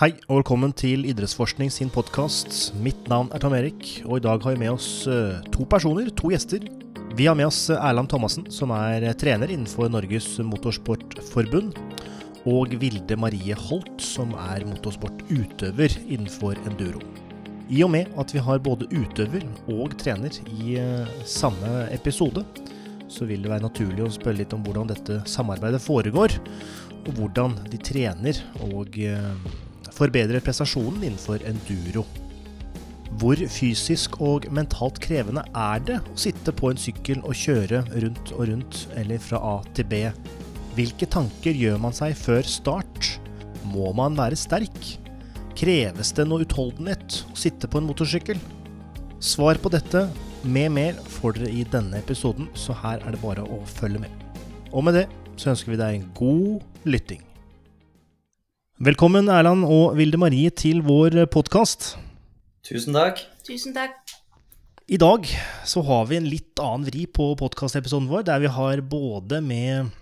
Hei og velkommen til Idrettsforskning sin podkast. Mitt navn er Tom Erik, og i dag har vi med oss eh, to personer, to gjester. Vi har med oss eh, Erland Thomassen, som er eh, trener innenfor Norges Motorsportforbund. Og Vilde Marie Holt, som er motorsportutøver innenfor enduro. I og med at vi har både utøver og trener i samme episode, så vil det være naturlig å spørre litt om hvordan dette samarbeidet foregår, og hvordan de trener og forbedrer prestasjonen innenfor enduro. Hvor fysisk og mentalt krevende er det å sitte på en sykkel og kjøre rundt og rundt, eller fra A til B? Hvilke tanker gjør man seg før start? Må man være sterk? Kreves det noe utholdenhet å sitte på en motorsykkel? Svar på dette med mer får dere i denne episoden, så her er det bare å følge med. Og med det så ønsker vi deg en god lytting. Velkommen Erland og Vilde Marie til vår podkast. Tusen takk. Tusen takk. I dag så har vi en litt annen vri på podkastepisoden vår, der vi har både med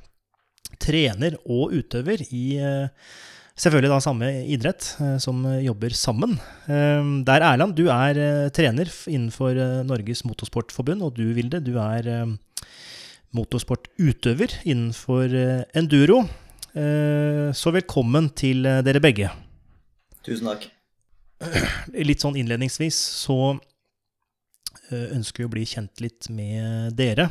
trener og utøver i eh, selvfølgelig da samme idrett, eh, som jobber sammen. Eh, der Erland, du er trener innenfor Norges Motorsportforbund, og du Vilde, du er motorsportutøver innenfor enduro. Eh, så velkommen til eh, dere begge. Tusen takk. Litt sånn innledningsvis så eh, ønsker vi å bli kjent litt med dere.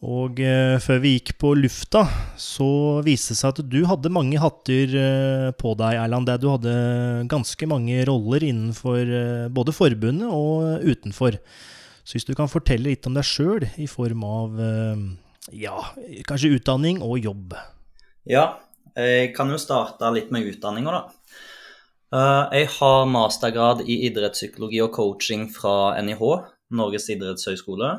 Og før vi gikk på lufta, så viste det seg at du hadde mange hatter på deg, Erland. Du hadde ganske mange roller innenfor både forbundet og utenfor. Så hvis du kan fortelle litt om deg sjøl i form av ja, kanskje utdanning og jobb? Ja, jeg kan jo starte litt med utdanninga, da. Eh, jeg har mastergrad i idrettspsykologi og coaching fra NIH, Norges idrettshøgskole,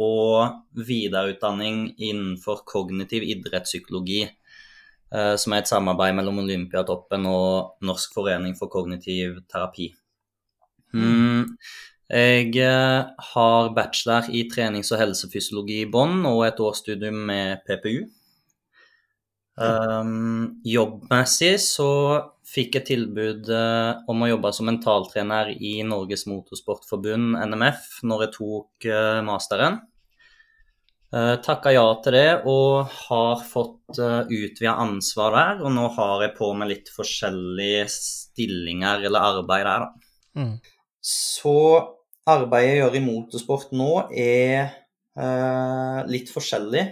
og videreutdanning innenfor kognitiv idrettspsykologi, eh, som er et samarbeid mellom Olympiatoppen og Norsk forening for kognitiv terapi. Jeg eh, har bachelor i trenings- og helsefysiologi i Bonn og et årsstudium med PPU. Um, jobbmessig så fikk jeg tilbud uh, om å jobbe som mentaltrener i Norges Motorsportforbund, NMF, når jeg tok uh, masteren. Uh, Takka ja til det og har fått uh, utvida ansvar der. Og nå har jeg på med litt forskjellige stillinger eller arbeid der, da. Mm. Så arbeidet jeg gjør i motorsport nå, er eh, litt forskjellig.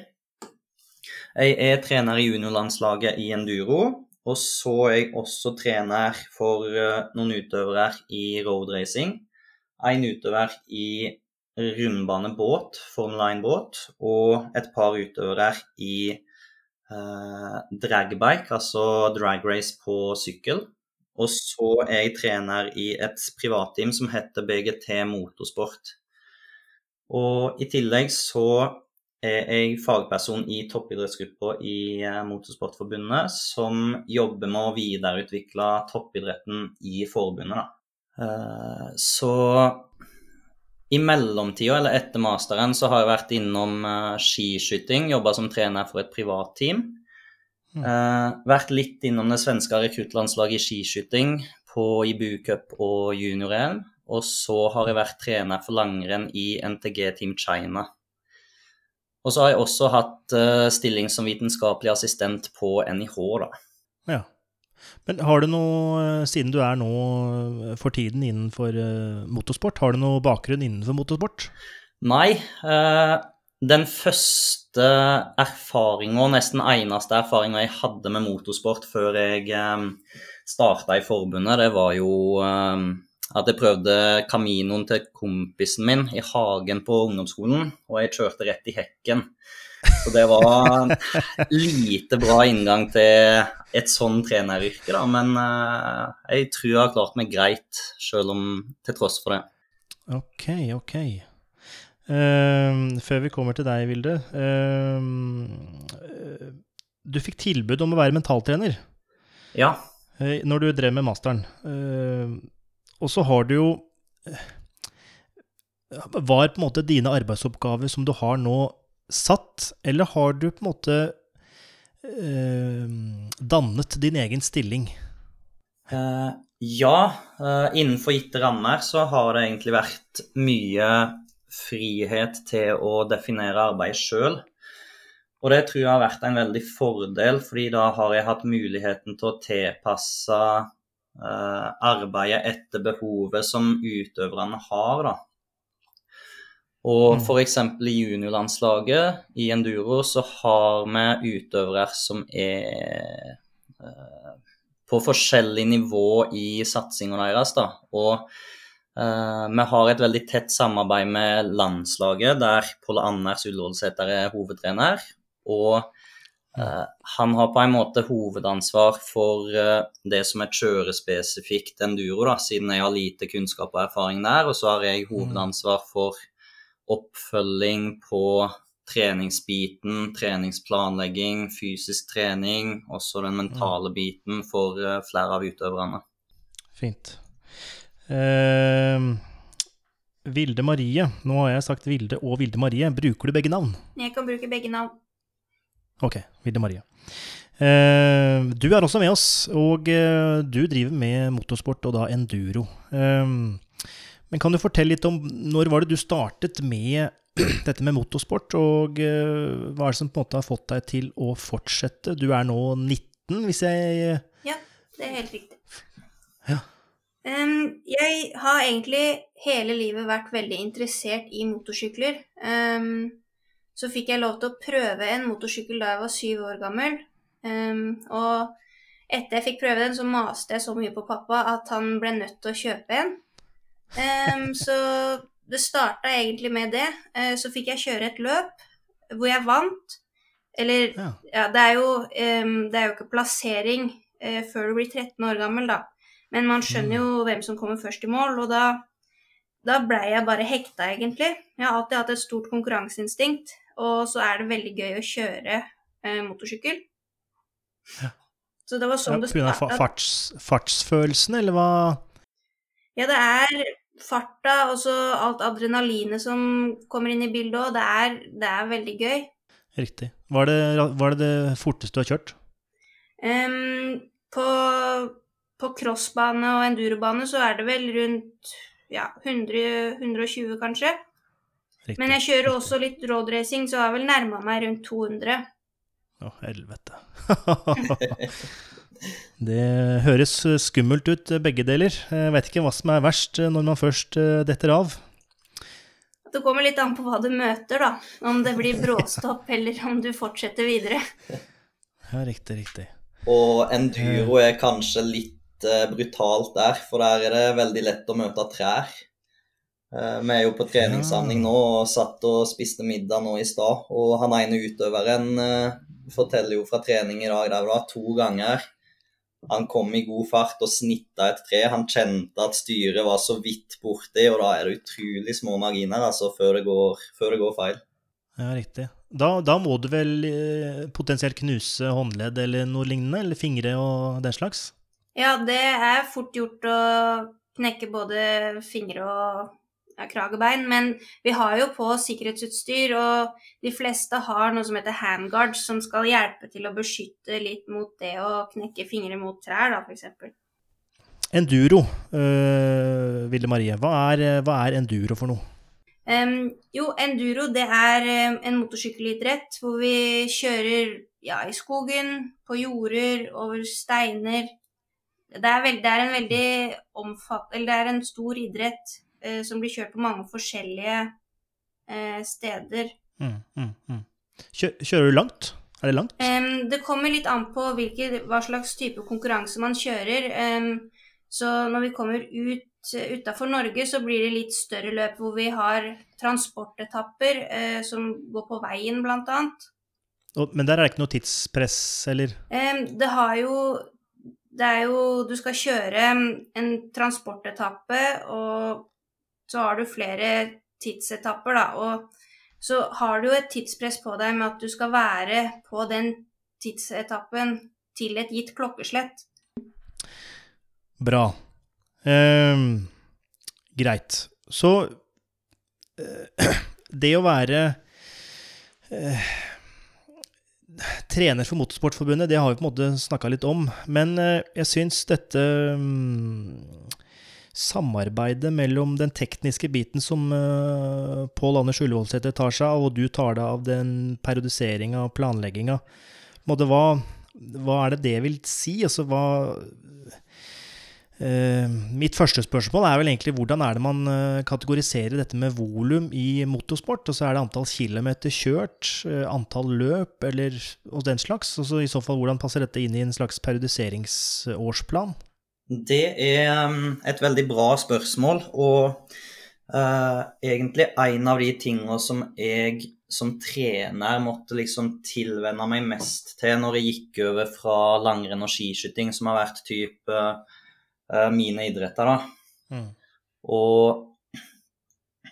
Jeg er trener i juniorlandslaget i enduro, og så er jeg også trener for eh, noen utøvere i roadracing. En utøver i rundbanebåt, Formel 1-båt, og et par utøvere i eh, dragbike, altså drag race på sykkel. Og så er jeg trener i et privatteam som heter BGT Motorsport. Og i tillegg så er jeg fagperson i toppidrettsgruppa i eh, Motorsportforbundet, som jobber med å videreutvikle toppidretten i forbundet. Da. Eh, så i mellomtida, eller etter masteren, så har jeg vært innom eh, skiskyting, jobba som trener for et privatteam. Uh, vært litt innom det svenske rekruttlandslaget i skiskyting på IBU-cup og junior-EM. Og så har jeg vært trener for langrenn i NTG Team China. Og så har jeg også hatt uh, stilling som vitenskapelig assistent på NIH, da. Ja. Men har du noe, eh, siden du er nå for tiden innenfor uh, motorsport, har du noe bakgrunn innenfor motorsport? Nei. Den første erfaringa, nesten eneste erfaringa jeg hadde med motorsport før jeg um, eh, starta i forbundet, det var jo um, at jeg prøvde Caminoen til kompisen min i hagen på ungdomsskolen, og jeg kjørte rett i hekken. Så det var lite bra inngang til et sånn treneryrke, da. Men uh, jeg tror jeg har klart meg greit, sjøl om til tross for det. Ok, ok. Uh, før vi kommer til deg, Vilde. Uh, du fikk tilbud om å være mentaltrener Ja. Uh, når du drev med masteren. og så har du jo Var på en måte dine arbeidsoppgaver som du har nå, satt, eller har du på en måte dannet din egen stilling Uh, ja, innenfor gitte rammer så har det egentlig vært mye frihet til å definere arbeidet sjøl. Og det tror jeg har vært en veldig fordel, fordi da har jeg hatt muligheten til å tilpasse eh, arbeidet etter behovet som utøverne har. da. Og mm. f.eks. i juniorlandslaget i enduro så har vi utøvere som er eh, på forskjellig nivå i satsinga deres. da, og vi har et veldig tett samarbeid med landslaget, der Pål Anders Ullevålsæter er hovedtrener. Og uh, han har på en måte hovedansvar for uh, det som er kjørespesifikt enduro, da, siden jeg har lite kunnskap og erfaring der. Og så har jeg hovedansvar for oppfølging på treningsbiten, treningsplanlegging, fysisk trening, også den mentale biten for flere av utøverne. Fint. Uh, Vilde Marie. Nå har jeg sagt Vilde og Vilde Marie. Bruker du begge navn? Jeg kan bruke begge navn. Ok, Vilde Marie. Uh, du er også med oss, og uh, du driver med motorsport, og da enduro. Uh, men kan du fortelle litt om når var det du startet med dette med motorsport, og hva er det som på en måte har fått deg til å fortsette? Du er nå 19, hvis jeg Ja, det er helt riktig. Jeg har egentlig hele livet vært veldig interessert i motorsykler. Så fikk jeg lov til å prøve en motorsykkel da jeg var syv år gammel. Og etter jeg fikk prøve den, så maste jeg så mye på pappa at han ble nødt til å kjøpe en. så det starta egentlig med det. Uh, så fikk jeg kjøre et løp hvor jeg vant. Eller ja, ja det, er jo, det er jo ikke plassering uh, før du blir 13 år gammel, da. Men man skjønner jo mm. hvem som kommer først i mål, og da, da blei jeg bare hekta, egentlig. Jeg har alltid hatt et stort konkurranseinstinkt, og så er det veldig gøy å kjøre eh, motorsykkel. Ja. Så det var sånn ja, det starta. Pga. Farts, fartsfølelsen, eller hva? Ja, det er farta og så alt adrenalinet som kommer inn i bildet òg. Det, det, er veldig gøy. Riktig. Hva er det, hva er det, det forteste du har kjørt? Um, på på crossbane og endurobane så er det vel rundt ja, 100, 120 kanskje. Riktig, Men jeg kjører også litt roadracing, så jeg har vel nærma meg rundt 200. Å, helvete. det høres skummelt ut, begge deler. Jeg vet ikke hva som er verst når man først eh, detter av. Det kommer litt an på hva du møter, da. Om det blir bråstopp, eller om du fortsetter videre. Ja, riktig, riktig. Og enduro er kanskje litt brutalt der, for der er det veldig lett å møte trær. Eh, vi er jo på treningssamling nå og satt og spiste middag nå i stad. Og han ene utøveren eh, forteller jo fra trening i dag der det var to ganger han kom i god fart og snitta et tre. Han kjente at styret var så vidt borti, og da er det utrolig små marginer altså, før, det går, før det går feil. Ja, riktig. Da, da, må du vel potensielt knuse håndledd eller noe lignende, eller fingre og den slags? Ja, det er fort gjort å knekke både fingre og ja, kragebein, men vi har jo på sikkerhetsutstyr, og de fleste har noe som heter handguards, som skal hjelpe til å beskytte litt mot det å knekke fingre mot trær, da, f.eks. Enduro, uh, Ville Marie. Hva er, hva er, enduro for noe? Um, jo, enduro det er en motorsykkelidrett hvor vi kjører ja, i skogen, på jorder, over steiner, det er, veld, det er, en veldig omfatt... Eller det er en stor idrett eh, som blir kjørt på mange forskjellige eh, steder. Mm, mm, mm. Kjører du langt? Er det langt? Um, det kommer litt an på hvilke, hva slags type konkurranse man kjører. Um, så når vi kommer ut utafor Norge, så blir det litt større løp hvor vi har transportetapper uh, som går på veien, bl.a. Men der er det ikke noe tidspress, eller? Um, det har jo det er jo Du skal kjøre en transportetappe, og så har du flere tidsetapper, da. Og så har du jo et tidspress på deg med at du skal være på den tidsetappen til et gitt klokkeslett. Bra. Eh, greit. Så eh, det å være eh, trener for Motorsportforbundet, det har vi på en måte snakka litt om. Men eh, jeg syns dette mm, samarbeidet mellom den tekniske biten som uh, Pål Anders Ullevålsæter tar seg av, og du tar deg av den periodiseringa og planlegginga, hva, hva er det det vil si? Altså, hva mitt første spørsmål er vel egentlig hvordan er det man uh, kategoriserer dette med volum i motorsport? Og så er det antall kilometer kjørt, uh, antall løp eller og den slags? Og så i så fall hvordan passer dette inn i en slags periodiseringsårsplan? Det er um, et veldig bra spørsmål, og egentlig en av de tingene som jeg som trener måtte liksom tilvenne meg mest til når jeg gikk over fra langrenn og skiskyting, som har vært type uh, mine idretter, da. Mm. Og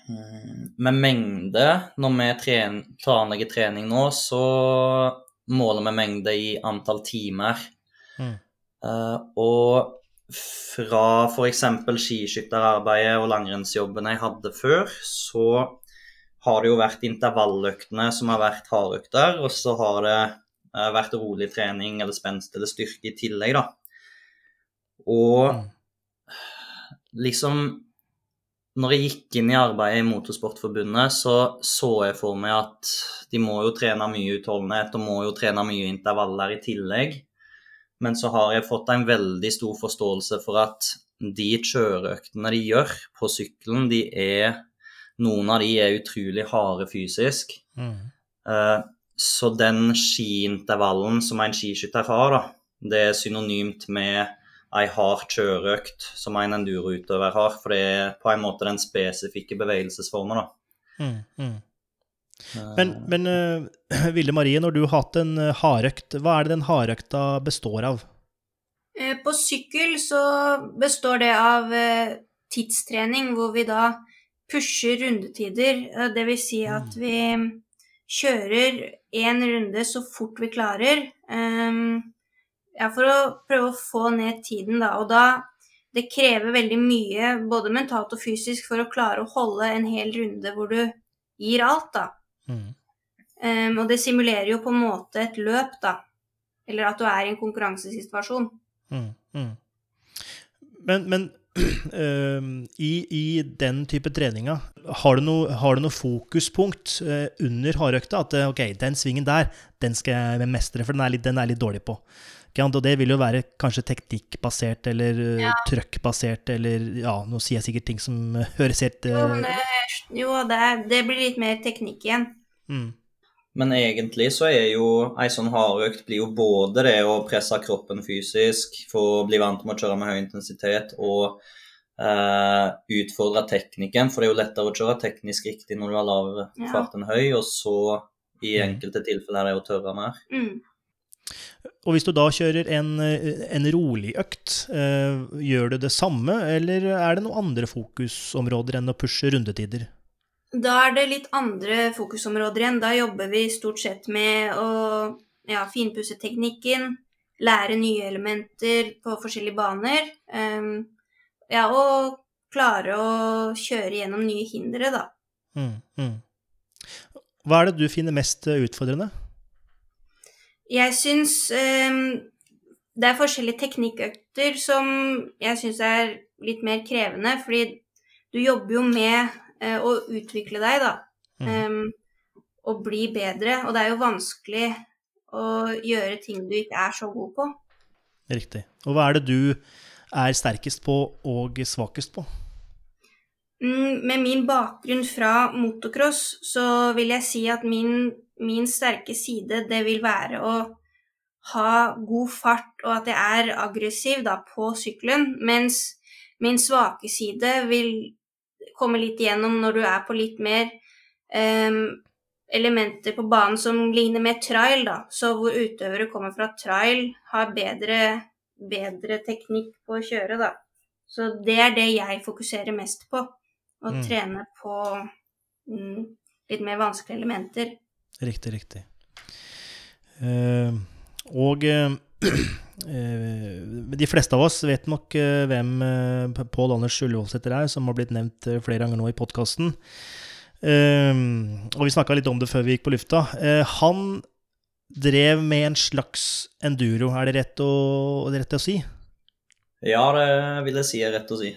mm, med mengde, når vi tren planlegger trening nå, så måler vi mengde i antall timer. Mm. Uh, og fra f.eks. skiskytterarbeidet og langrennsjobben jeg hadde før, så har det jo vært intervalløktene som har vært hardøkter, og så har det uh, vært rolig trening eller spenst eller styrke i tillegg, da. Og mm. liksom Når jeg gikk inn i arbeidet i Motorsportforbundet, så så jeg for meg at de må jo trene mye utholdenhet og må jo trene mye intervaller i tillegg. Men så har jeg fått en veldig stor forståelse for at de kjøreøktene de gjør på sykkelen, de er Noen av de er utrolig harde fysisk. Mm. Uh, så den skiintervallen som en skiskytter har, da, det er synonymt med ei hard kjøreøkt som en enduroutøver har. For det er på en måte den spesifikke bevegelsesformen, da. Mm, mm. Men, men uh, Ville Marie, når du har hatt en uh, hardøkt, hva er det den hardøkta består av? På sykkel så består det av tidstrening, hvor vi da pusher rundetider. Det vil si at mm. vi kjører én runde så fort vi klarer. Um, ja, for å prøve å få ned tiden, da. Og da Det krever veldig mye, både mentalt og fysisk, for å klare å holde en hel runde hvor du gir alt, da. Mm. Um, og det simulerer jo på en måte et løp, da. Eller at du er i en konkurransesituasjon. Mm, mm. Men, men uh, i, i, den type treninga, har du noe, har du noe fokuspunkt uh, under hardøkta? At uh, ok, den svingen der, den skal jeg mestre, for den er litt, den er litt dårlig på. Og det vil jo være kanskje teknikkbasert eller uh, ja. trøkkbasert eller Ja, nå sier jeg sikkert ting som høres helt uh, Jo, det, jo det, det, blir litt mer teknikk igjen. Mm. Men egentlig så er jo ei sånn hardøkt blir jo både det å presse kroppen fysisk, få bli vant med å kjøre med høy intensitet, og eh, utfordre teknikken. For det er jo lettere å kjøre teknisk riktig når du har lav fart enn høy, og så i mm. enkelte tilfeller er det å tørre mer. Mm. Og hvis du da kjører en, en rolig økt, eh, gjør du det samme, eller er det noen andre fokusområder enn å pushe rundetider? Da er det litt andre fokusområder igjen. Da jobber vi stort sett med å ja, finpusse teknikken, lære nye elementer på forskjellige baner. Um, ja, og klare å kjøre gjennom nye hindre, da. Mm, mm. Hva er det du finner mest utfordrende? Jeg syns eh, det er forskjellige teknikkøkter som jeg syns er litt mer krevende, fordi du jobber jo med eh, å utvikle deg, da. Um, og bli bedre. Og det er jo vanskelig å gjøre ting du ikke er så god på. Riktig. Og hva er det du er sterkest på og svakest på? Mm, med min bakgrunn fra motocross, så vil jeg si at min min sterke side, det vil være å ha god fart, og at jeg er aggressiv da, på sykkelen. Mens min svake side vil komme litt igjennom når du er på litt mer um, elementer på banen som ligner mer trail, da. Så hvor utøvere kommer fra trail, har bedre, bedre teknikk på å kjøre, da. Så det er det jeg fokuserer mest på. Å mm. trene på mm, litt mer vanskelige elementer. Riktig, riktig. Uh, og uh, de fleste av oss vet nok uh, hvem uh, Pål Anders Ullevålseter er, som har blitt nevnt flere ganger nå i podkasten. og vi snakka litt om det før vi gikk på lufta. han drev med en slags enduro, er det rett å, det rett å si? Ja, det vil jeg si er rett å si.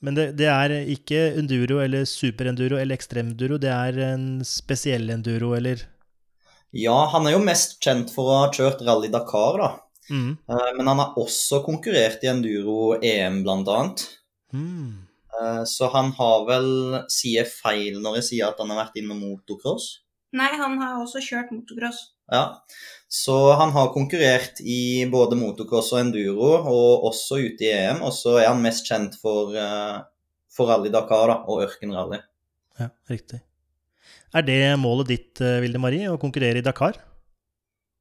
Men det, det er ikke enduro eller superenduro eller ekstremenduro, det er en spesiell enduro, eller? Ja, han er jo mest kjent for å ha kjørt Rally Dakar, da. Mm. Eh, Men han har også konkurrert i enduro-EM, blant annet. Mm. Eh, Så han har vel Sier feil når jeg sier at han har vært innom motocross? Nei, han har også kjørt motocross. Ja. Så han har konkurrert i både motocross og enduro, og også ute i EM. Og så er han mest kjent for, eh, for Rally Dakar da, og ørkenrally. Ja, riktig. Er det målet ditt, eh, Vilde Marie, å konkurrere i Dakar?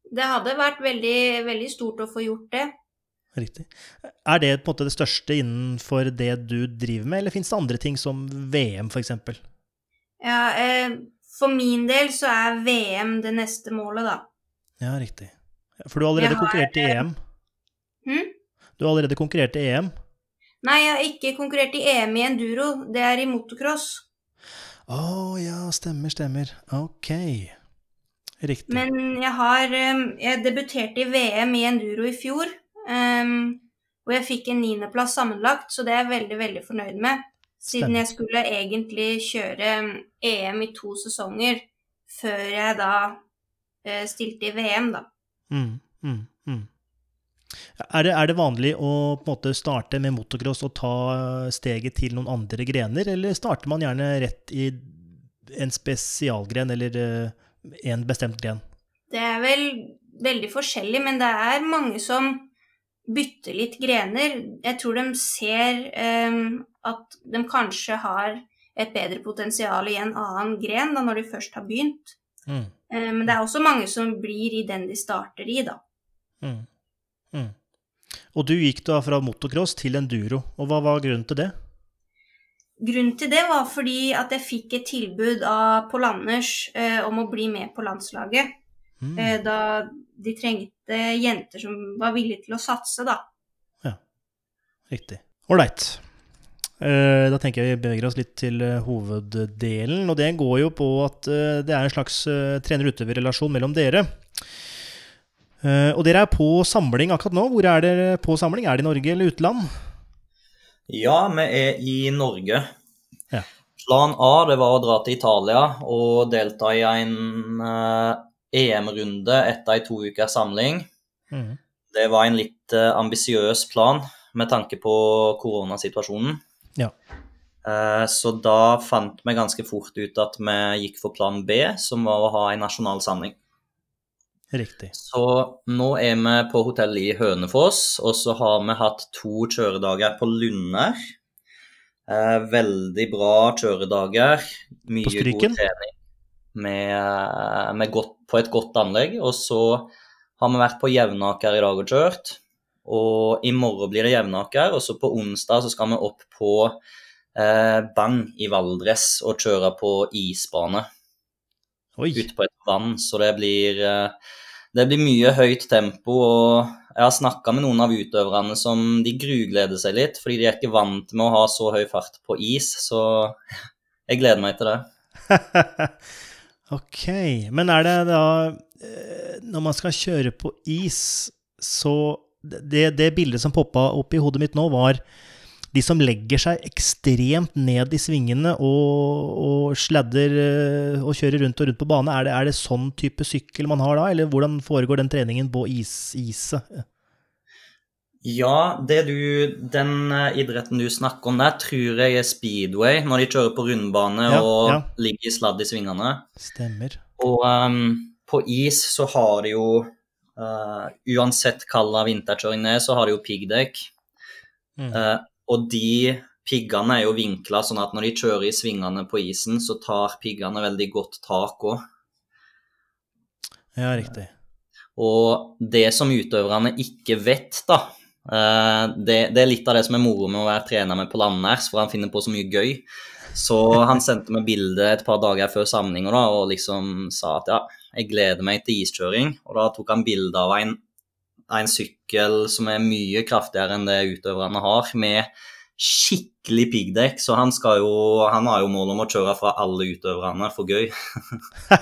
Det hadde vært veldig, veldig stort å få gjort det. Riktig. Er det på en måte det største innenfor det du driver med, eller fins det andre ting som VM, f.eks.? Ja, eh, for min del så er VM det neste målet, da. Ja, riktig. For du har allerede har, konkurrert i EM? Hm? Du har allerede konkurrert i EM? Nei, jeg har ikke konkurrert i EM i enduro. Det er i motocross. Å ja, stemmer, stemmer. Ok. Riktig. Men jeg har eh, Jeg debuterte i VM i enduro i fjor. Um, og jeg fikk en niendeplass sammenlagt, så det er jeg veldig, veldig fornøyd med. Siden jeg skulle egentlig kjøre EM i to sesonger før jeg da eh, stilte i VM, da. Mm, mm, mm. Er, det, er det vanlig å på en måte starte med motocross og ta steget til noen andre grener, eller starter man gjerne rett i en spesialgren eller eh, en bestemt gren? Det er vel veldig forskjellig, men det er mange som bytter litt grener. Jeg tror de ser eh, at de kanskje har et bedre potensial i en annen gren da når de først har begynt. Mm, Eh, men det er også mange som blir i den de starter i, da. mm, mm. Og du gikk da fra motocross til enduro, og hva var grunnen til det? Grunnen til det var fordi at jeg fikk et tilbud av Pål Anders eh, om å bli med på landslaget. Mm, Eh, da de trengte jenter som var villige til å satse, da. Ja, Riktig. Ålreit. Eh, Da tenker jeg vi beveger oss litt til eh, hoveddelen. Og det går jo på at det er en slags trener-utøver-relasjon mellom dere. Eh, Og dere er på samling akkurat nå. Hvor er dere på samling? Er det i Norge eller utland? Ja, vi er i Norge. Ja. Plan A det var å dra til Italia og delta i en EM-runde etter ei to ukers samling. Mm. Det var en litt uh, ambisiøs plan med tanke på koronasituasjonen. Ja. Uh, så da fant vi ganske fort ut at vi gikk for plan B, som var å ha en nasjonal samling. Riktig. Så nå er vi på hotellet i Hønefoss, og så har vi hatt to kjøredager på Lunner. Uh, veldig bra kjøredager. Mye god trening med, med godt, på et godt anlegg. Og så har vi vært på Jevnaker i dag og kjørt. Og i morgen blir det Jevnaker, og så på onsdag så skal vi opp på eh, Bang i Valdres og kjøre på isbane Oi. ute på et vann, så det blir, eh, det blir mye høyt tempo. Og jeg har snakka med noen av utøverne som de grugleder seg litt, fordi de er ikke vant med å ha så høy fart på is. Så jeg gleder meg til det. ok. Men er det da eh, Når man skal kjøre på is, så Det, det bildet som poppa opp i hodet mitt nå, var de som legger seg ekstremt ned i svingene og, og sladder eh, og kjører rundt og rundt på bane. Er det, er det sånn type sykkel man har da, eller hvordan foregår den treningen på is, iset? Ja, det du, den eh, idretten du snakker om der, tror jeg er speedway, når de kjører på rundbane Ja, og ja. ligger i sladd i svingene. Stemmer. Og um, på is så har de jo uh, Uansett hva vinterkjøring det er, så har de jo piggdekk. Mm. Uh, og de piggene er jo vinkla sånn at når de kjører i svingene på isen, så tar piggene veldig godt tak òg. Ja, riktig. Og det som utøverne ikke vet, da det, det er litt av det som er moro med å være trener med på Landers for han finner på så mye gøy. Så han sendte meg bilde et par dager før samlinga da, og liksom sa at ja, jeg gleder meg til iskjøring. Og da tok han bilde av en, en sykkel som er mye kraftigere enn det utøverne har, med skikkelig piggdekk, så han, skal jo, han har jo mål om å kjøre fra alle utøverne for gøy.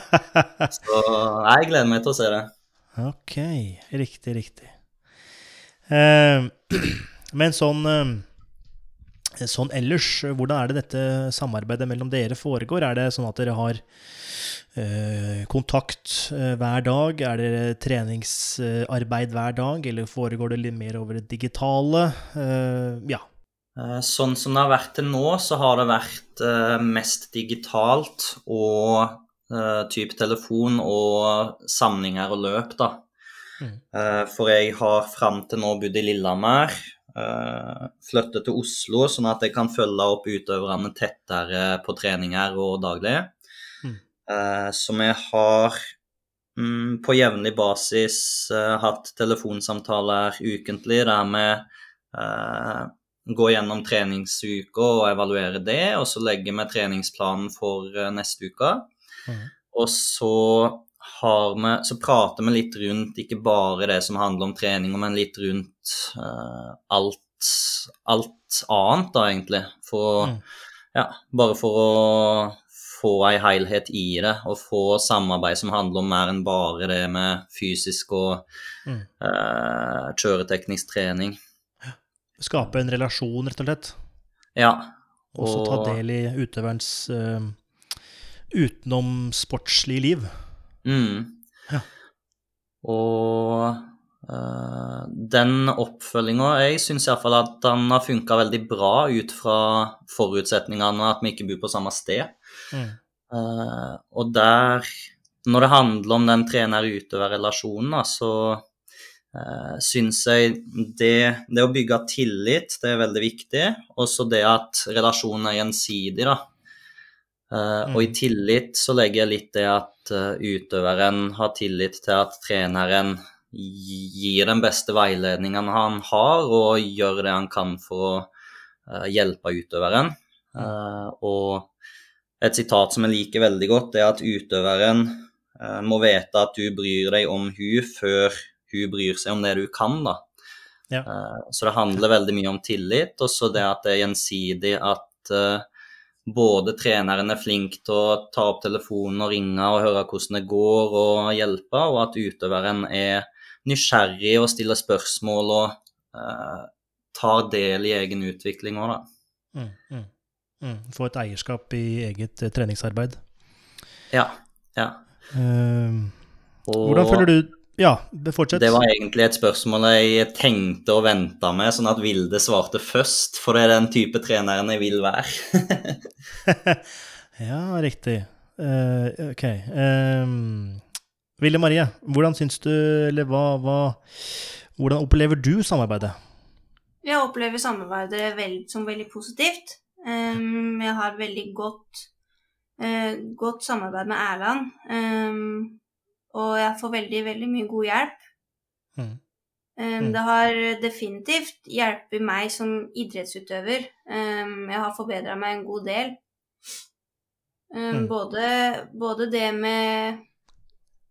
så jeg gleder meg til å se det. Ok, riktig, riktig. Eh, men sånn, eh, sånn ellers, hvordan er det dette samarbeidet mellom dere foregår? Er det sånn at dere har eh, kontakt hver dag? Er det treningsarbeid hver dag, eller foregår det litt mer over det digitale? Ja. Sånn som det har vært til nå, så har det vært mest digitalt og type telefon og samlinger og løp, da. Mm. for jeg har fram til nå bodd i Lillehammer. flyttet til Oslo, sånn at jeg kan følge opp utøverne tettere på treninger og daglig. Mm. så vi har mm, på jevnlig basis hatt telefonsamtaler ukentlig der vi gå gjennom treningsuka og evaluere det, og så legger vi treningsplanen for eh, neste uke. Mm. Og så, vi, så prater vi litt rundt ikke bare det som handler om trening, men litt rundt uh, alt, alt, annet, da, egentlig. For, mm. ja, bare for å få ei helhet i det, og få samarbeid som handler om mer enn bare det med fysisk og mm. uh, kjøreteknisk trening. Skape en relasjon, rett og slett. Ja. Og også ta del i utøverens uh, utenomsportslige liv. Mm. Ja. Og uh, den oppfølginga Jeg syns iallfall at den har funka veldig bra ut fra forutsetningene at vi ikke bor på samme sted. Mm. Uh, og der Når det handler om den trener-utøver-relasjonen, så uh, syns jeg det, det, å bygge tillit, det er veldig viktig. Også det at relasjonen er gjensidig, da. Uh, mm. Og i tillit så legger jeg litt det at uh, utøveren har tillit til at treneren gir den beste veiledningen han har, og gjør det han kan for å uh, hjelpe utøveren. Mm. og et sitat som jeg liker veldig godt, er at utøveren må vite at du bryr deg om hun før hun bryr seg om det du kan, da. Ja. Så det handler veldig mye om tillit, og så det at det er gjensidig at både treneren er flink til å ta opp telefonen og ringe og høre hvordan det går og hjelpe, og at utøveren er nysgjerrig og stiller spørsmål og eh, tar del i egen utvikling òg, da. Mm, mm, mm. Få et eierskap i eget treningsarbeid. Ja. Ja. hvordan føler du ja, fortsett. Det var egentlig et spørsmål jeg tenkte og venta med, sånn at Vilde svarte først, for det er den type treneren jeg vil være. ja, riktig. Uh, ok. Um, Vilde Marie, hvordan syns du, eller hva, hva, Hvordan opplever du samarbeidet? Jeg opplever samarbeidet veld, som veldig positivt. Um, jeg har veldig godt, uh, godt samarbeid med Erland. Um, og jeg får veldig, veldig mye god hjelp. Mm. Mm. det har definitivt hjulpet meg som idrettsutøver. Jeg har forbedra meg en god del. Mm. både, både, det med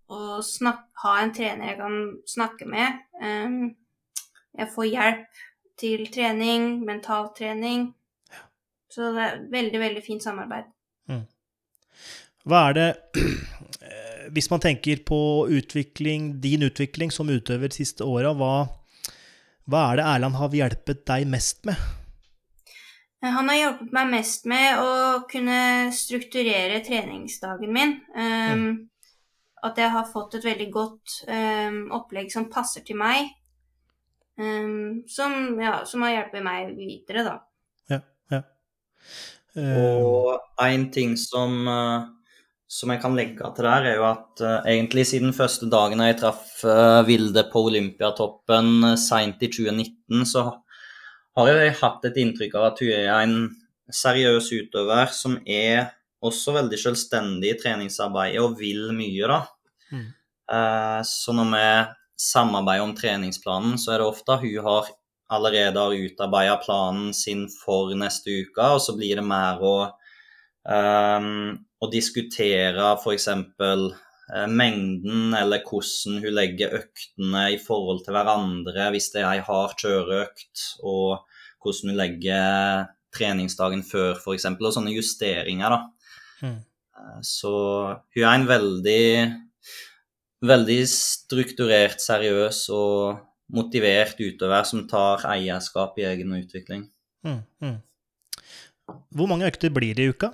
å snakke, ha en trener jeg kan snakke med. jeg får hjelp til trening, mentaltrening. Så det er veldig, veldig fint samarbeid. Mm. Hva er det hvis man tenker på utvikling, din utvikling som utøver de siste åra, hva, hva, er det Erland har hjulpet deg mest med? Han har hjulpet meg mest med å kunne strukturere treningsdagen min. Um, mm. At jeg har fått et veldig godt um, opplegg som passer til meg. Um, som, ja, som, har hjulpet meg videre, da. Ja, ja. Og en ting som uh som jeg kan legge til der, er jo at uh, egentlig siden første dagen jeg traff uh, Vilde på Olympiatoppen uh, seint i 2019, så har jeg hatt et inntrykk av at hun er en seriøs utøver som er også veldig selvstendig i treningsarbeidet og vil mye, da. Mm. Uh, så når vi samarbeider om treningsplanen, så er det ofte hun har allerede har utarbeida planen sin for neste uke, og så blir det mer å um, og diskutere f.eks. Eh, mengden eller hvordan hun legger øktene i forhold til hverandre hvis det er ei hard kjøreøkt, og hvordan hun legger treningsdagen før, f.eks., og sånne justeringer, da. Mm. Eh, Så hun er en veldig, veldig strukturert, seriøs og motivert utøver som tar eierskap i egen utvikling. Mm. Mm. Hvor mange økter blir det i uka?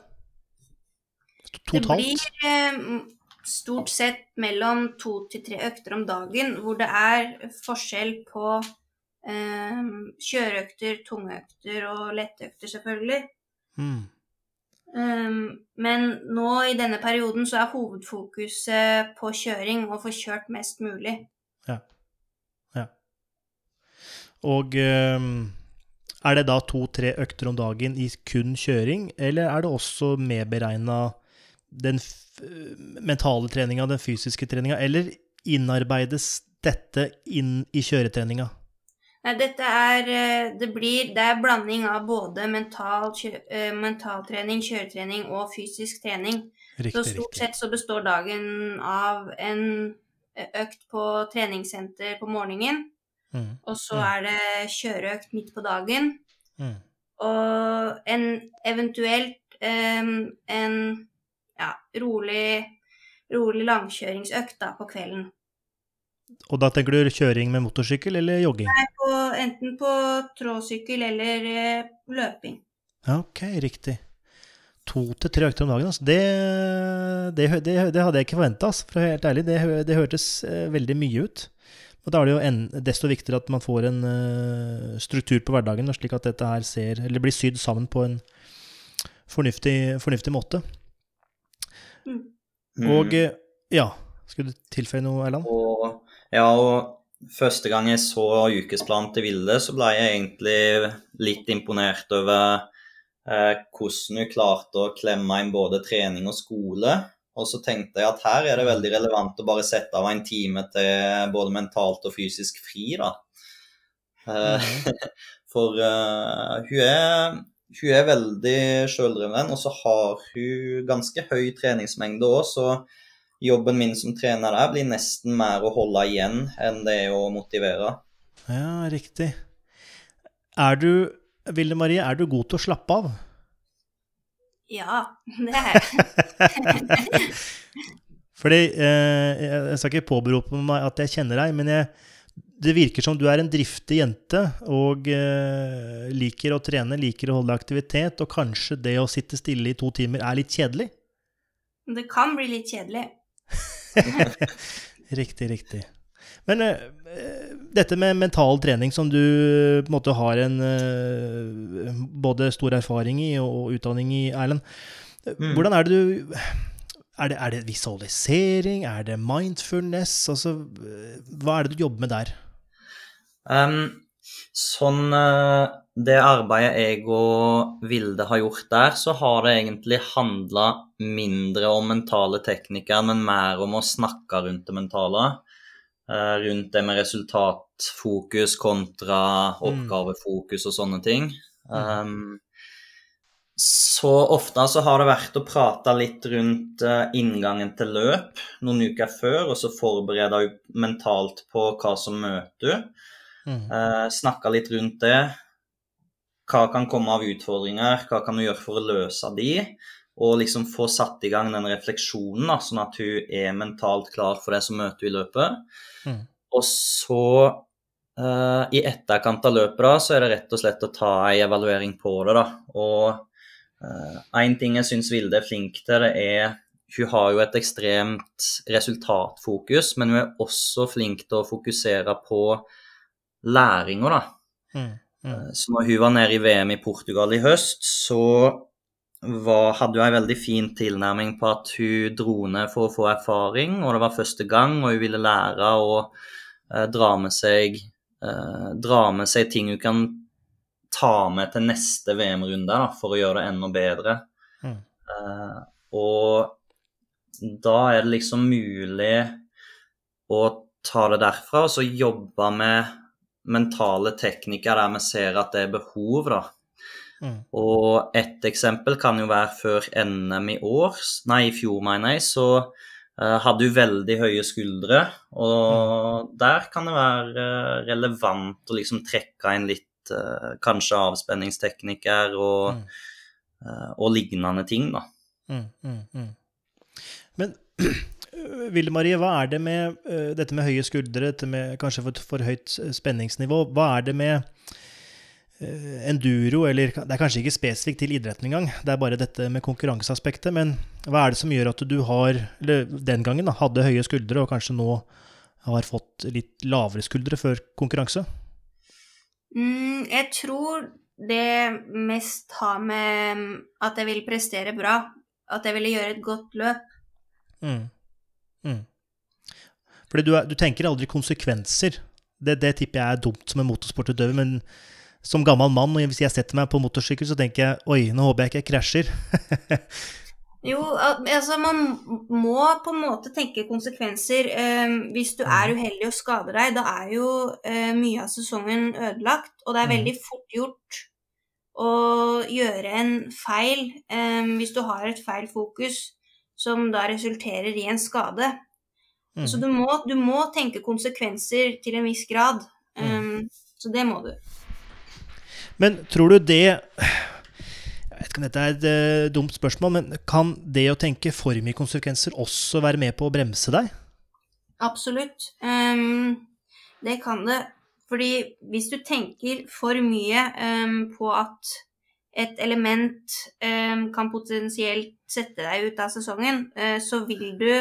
Totalt? Det blir eh, stort sett mellom to til tre økter om dagen, hvor det er forskjell på eh, kjøreøkter, tungeøkter og letteøkter, selvfølgelig. Mm. Um, men nå i denne perioden så er hovedfokuset på kjøring og få kjørt mest mulig. Og um er det da to-tre økter om dagen i kun kjøring, eller er det også medberegna den mentale treninga, den fysiske treninga, eller innarbeides dette inn i kjøretreninga? Nei, dette er eh, Det blir Det er blanding av både mental, kjø, eh, mentaltrening, kjøretrening og fysisk trening. Så stort riktig. sett så består dagen av en eh, økt på treningssenter på morgenen, Mm. og så Mm. er det kjøreøkt midt på dagen, Mm. og en eventuelt um, en ja, rolig, rolig langkjøringsøkt da på kvelden. Og da tenker du kjøring med motorsykkel eller jogging? På, enten på tråsykkel eller eh, løping. Ok, riktig. To til tre økter om dagen, altså. Det, det, det, det hadde jeg ikke forventa, altså, for å være helt ærlig. Det, det hørtes eh, veldig mye ut. Og da er det jo en, desto viktigere at man får en eh, struktur på hverdagen, slik at dette her ser, eller blir sydd sammen på en fornuftig, fornuftig måte. Og eh, ja, skulle du tilføye noe, Erland? Og, ja, og første gang jeg så ukesplanen til Vilde, så ble jeg egentlig litt imponert over eh, hvordan hun klarte å klemme inn både trening og skole. Og så tenkte jeg at her er det veldig relevant å bare sette av en time til både mentalt og fysisk fri, da. Mm. For uh, hun, er, hun er veldig sjøldreven, og så har hun ganske høy treningsmengde òg, så jobben min som trener der blir nesten mer å holde igjen enn det er å motivere. Ja, riktig. Er du, Vilde Marie, er du god til å slappe av? Ja, det er jeg. Fordi eh, jeg skal ikke påberope meg at jeg kjenner deg, men jeg, det virker som du er en driftig jente og eh, liker å trene, liker å holde aktivitet, og kanskje det å sitte stille i to timer er litt kjedelig? Det kan bli litt kjedelig. Riktig, riktig. Men eh, dette med mental trening, som du på en måte har en eh, både stor erfaring i og utdanning i, Erlend. Mm. Hvordan er det du er det, er det visualisering? Er det mindfulness? Altså, eh, hva er det du jobber med der? Um, sånn eh, Det arbeidet jeg og Vilde har gjort der, så har det egentlig handla mindre om mentale teknikker, men mer om å snakke rundt det mentale. Uh, rundt det med resultatfokus kontra oppgavefokus og sånne ting. Um, så ofte så har det vært å prate litt rundt eh, inngangen til løp noen uker før, og så forberede mentalt på hva som møter hun. Mm. Eh, Snakka litt rundt det. Hva kan komme av utfordringer, hva kan du gjøre for å løse de? Og liksom få satt i gang den refleksjonen, da, sånn at hun er mentalt klar for det som møter henne i løpet. Mm. Og så, eh, i etterkant av løpet, da, så er det rett og slett å ta ei evaluering på det, da. Og én ting jeg syns Vilde er flink til, det er Hun har jo et ekstremt resultatfokus, men hun er også flink til å fokusere på læringa, da. Mm. Mm. Eh, Så når hun var nede i VM i Portugal i høst, så var, hadde hun en veldig fin tilnærming på at hun dro ned for å få erfaring, og det var første gang, og hun ville lære å eh, dra med seg eh, dra med seg ting hun kan ta med til neste VM-runde for å gjøre det enda bedre. Mm. Eh, og da er det liksom mulig å ta det derfra, og så jobbe med mentale teknikker der vi ser at det er behov, da. Mm. Og et eksempel kan jo være før NM i år, nei, i fjor, mener jeg, så uh, hadde hun veldig høye skuldre. Og der kan det være eh, relevant å liksom trekke inn litt uh, kanskje avspenningsteknikker og, mm. og lignende ting, da. Mm, mm, mm. Men Ville Marie, hva er det med uh, dette med høye skuldre, dette med kanskje for, for høyt spenningsnivå? Hva er det med enduro, eller det er kanskje ikke spesifikt til idretten engang, det er bare dette med konkurranseaspektet, men hva er det som gjør at du har, eller den gangen da, hadde høye skuldre, og kanskje nå har fått litt lavere skuldre før konkurranse? Mm, jeg tror det mest har med at jeg vil prestere bra. At jeg ville gjøre et godt løp. Mm. Mm. Fordi du, er, du, tenker aldri konsekvenser. Det, det, tipper jeg er dumt som en motorsportutøver, men som gammel mann, og hvis jeg setter meg på motorsykkel, så tenker jeg oi, nå håper jeg ikke jeg krasjer. Jo, altså man må på en måte tenke konsekvenser. Eh, hvis du er mm. uheldig og skader deg, da er jo eh, mye av sesongen ødelagt. Og det er mm. veldig fort gjort å gjøre en feil eh, hvis du har et feil fokus som da resulterer i en skade. Mm. Så du må, du må, tenke konsekvenser til en viss grad. Um, så det må du. Men tror du det jeg vet ikke om dette er et uh, dumt spørsmål, men kan det å tenke for mye konsekvenser også være med på å bremse deg? Absolutt. Um, det kan det. Fordi hvis du tenker for mye um, på at et element um, kan potensielt sette deg ut av sesongen, uh, så vil du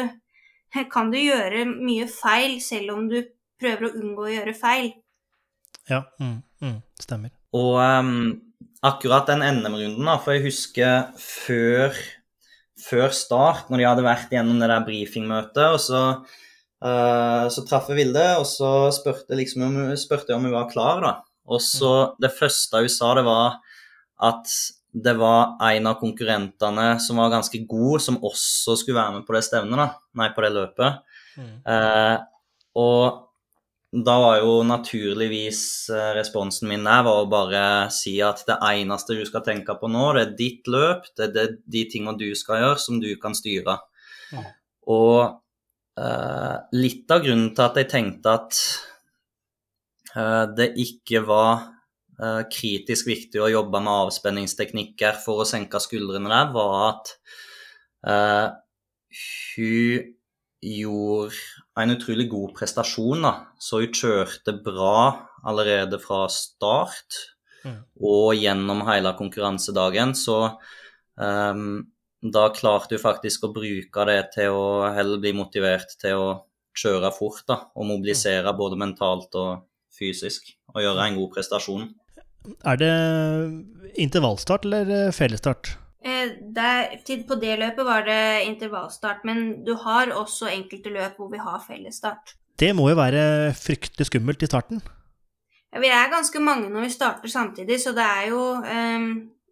kan du gjøre mye feil selv om du prøver å unngå å gjøre feil. Ja, mm, mm, stemmer. Og akkurat den NM-runden, da, for jeg husker før, før, start, når de hadde vært gjennom det der brifingmøtet, og så, uh, så traff jeg Vilde, og så spurte, liksom, om, spurte jeg om hun var klar, da. Og så Det første hun sa, det var at det var en av konkurrentene som var ganske god, som også skulle være med på det stevnet, da. Nei, på det løpet. Mm. Eh, og da var jo naturligvis eh, responsen min der var å bare si at det eneste du skal tenke på nå, det er ditt løp, det er de tingene du skal gjøre, som du kan styre. Mm. Og eh, litt av grunnen til at jeg tenkte at eh, det ikke var kritisk viktig å jobbe med avspenningsteknikker for å senke skuldrene der, var at hun gjorde en utrolig god prestasjon. da. Så hun kjørte bra allerede fra start mm. og gjennom hele konkurransedagen. Så um, da klarte hun faktisk å bruke det til å heller bli motivert til å kjøre fort da, og mobilisere mm. både mentalt og fysisk og gjøre en god prestasjon. Er det intervallstart eller fellesstart? Eh, der, på det løpet var det intervallstart, men du har også enkelte løp hvor vi har fellesstart. Det må jo være fryktelig skummelt i starten? Ja, vi er ganske mange når vi starter samtidig, så det er jo, um,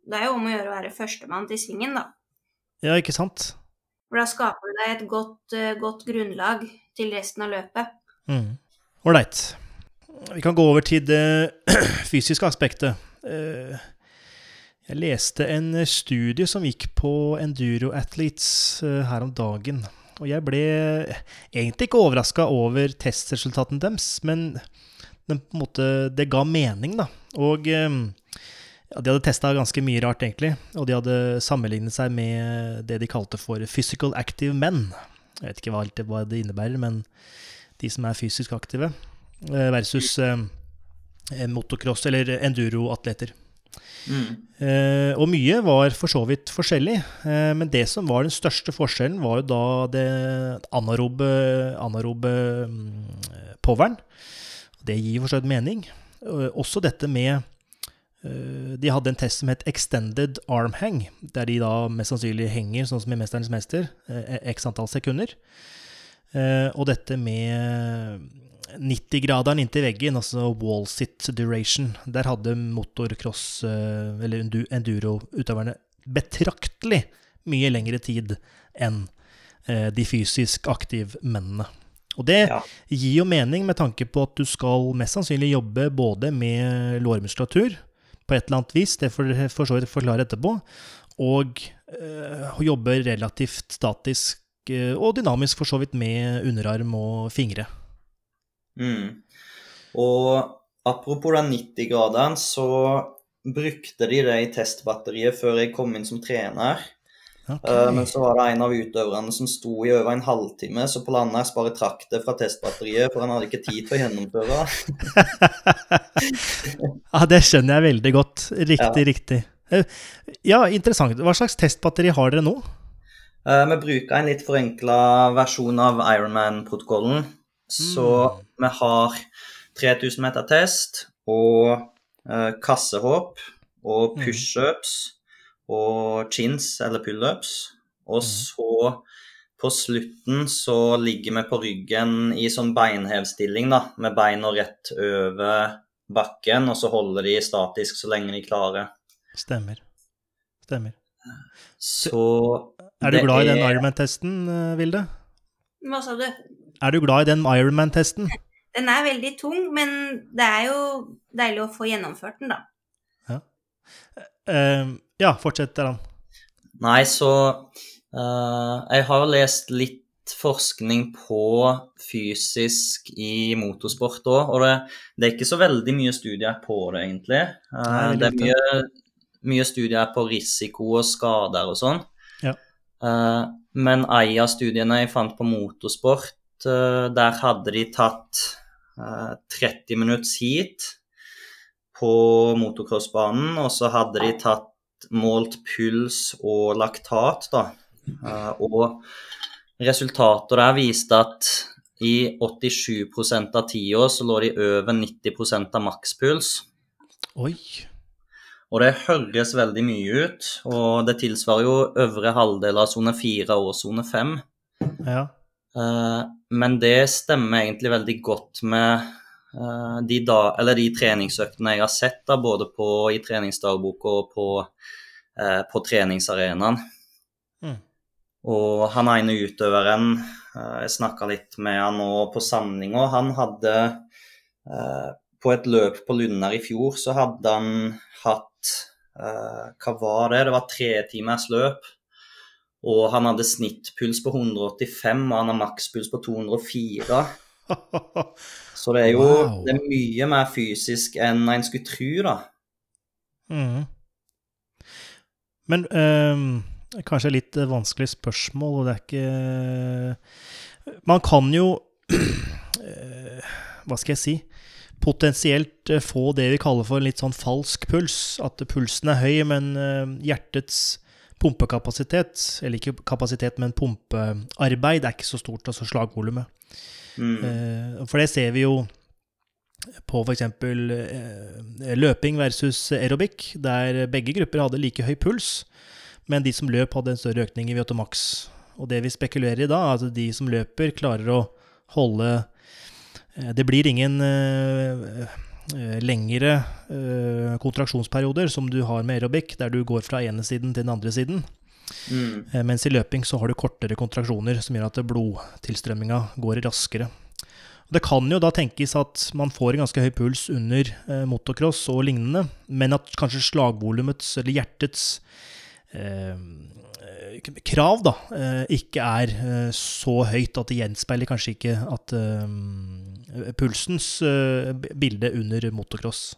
det er jo om å gjøre å være førstemann til svingen, da. Ja, ikke sant? For da skaper du deg et godt, uh, godt grunnlag til resten av løpet. Ålreit. Mm. Vi kan gå over til det fysiske aspektet. Uh, jeg leste en eh, studie som gikk på Enduro Athletes eh, her om dagen. Og jeg ble egentlig ikke overraska over testresultatene deres, men den, måte, det ga mening, da. Og eh, ja, de hadde testa ganske mye rart, egentlig. Og de hadde sammenlignet seg med det de kalte for physical active men. Jeg vet ikke hva det innebærer, men de som er fysisk aktive, versus motocross- eller enduro-atleter. Mm. Eh, og mye var for så vidt forskjellig, eh, men det som var den største forskjellen, var jo da det anarobe, anarobe um, poweren. Det gir for så vidt mening. Eh, også dette med eh, De hadde en test som het extended arm hang, der de da mest sannsynlig henger, sånn som i 'Mesterens mester', eh, x antall sekunder. Eh, og dette med 90-graderen inntil veggen, altså wall sit duration, der hadde motocross- eh, eller enduro-utøverne betraktelig mye lengre tid enn eh, de fysisk aktive mennene. Og det ja. gir jo mening med tanke på at du skal mest sannsynlig jobbe både med lårmuskulatur på et eller annet vis, det får jeg for så vidt forklare etterpå, og øh, jobbe relativt statisk og dynamisk for så vidt med underarm og fingre. Mm. Og apropos den 90-graderen, så brukte de det i testbatteriet før jeg kom inn som trener. Okay. Eh, Men så var det en av utøverne som sto i over en halvtime, så på Landers bare trakk det fra testbatteriet, for han hadde ikke tid til å gjennomføre. Ja, det skjønner jeg veldig godt. Riktig, Ja. riktig. Eh, Ja, interessant. Hva slags testbatteri har dere nå? Eh, Vi bruker en litt forenkla versjon av Ironman-protokollen. Så Mm. vi har 3000 meter test og eh, kassehopp og Mm. pushups og chins eller pullups. Og Mm. så på slutten så ligger vi på ryggen i sånn beinhevstilling, da, med beina rett over bakken, og så holder de statisk så lenge de klarer. Stemmer. Stemmer. Så Er du glad i den Ironman-testen, eh, Vilde? Hva sa du? Er du glad i den Ironman-testen? Den er veldig tung, men det er jo deilig å få gjennomført den, da. Eh, ja, fortsett, Aram. Nei, så uh, Jeg har lest litt forskning på fysisk i motorsport òg, og det, det er ikke så veldig mye studier på det, egentlig. Uh, Nei, det er mye, mye studier på risiko og skader og sånn. Ja. Eh, men ei av studiene jeg fant på motorsport, der hadde de tatt eh, 30 minutts heat på motocrossbanen, og så hadde de tatt målt puls og laktat, da. Eh, og resultatet der viste at i 87% av tida så lå de over 90% av makspuls. Oi. Og det høres veldig mye ut, og det tilsvarer jo øvre halvdel av sone 4 og sone 5. Ja. Eh, men det stemmer egentlig veldig godt med uh, de, da, eller de treningsøktene jeg har sett, da, både på, i treningsdagboka og på, uh, på treningsarenaen. Mm. Og han ene utøveren, uh, jeg snakka litt med han nå på samlinga, han hadde På et løp på Lunder i fjor så hadde han hatt Hva var det? Det var tre timers løp. Og han hadde snittpuls på 185, og han har makspuls på 204. Så det er jo Wow. det er mye mer fysisk enn en skulle tro, da. Mm. Men øh, kanskje litt eh, vanskelig spørsmål, og det er ikke Man kan jo eh, Hva skal jeg si? Potensielt eh, få det vi kaller for en litt sånn falsk puls. At pulsen er høy, men eh, hjertets pumpekapasitet, eller ikke kapasitet, men pumpearbeid, er ikke så stort, altså slagvolumet. Mm. Eh, For det ser vi jo på f.eks. Eh, løping versus aerobic, der begge grupper hadde like høy puls, men de som løp, hadde en større økning i VO2 max. Og det vi spekulerer i da, er at de som løper, klarer å holde eh, Det blir ingen lengre eh, kontraksjonsperioder som du har med aerobic, der du går fra ene siden til den andre siden. Mm. Eh, Mens i løping så har du kortere kontraksjoner, som gjør at blodtilstrømminga går raskere. Det kan jo da tenkes at man får en ganske høy puls under eh, motocross og lignende, men at kanskje slagvolumets, eller hjertets, eh, eh, krav da, eh, ikke er eh, så høyt at det gjenspeiler kanskje ikke at eh, pulsens bilde under motocross.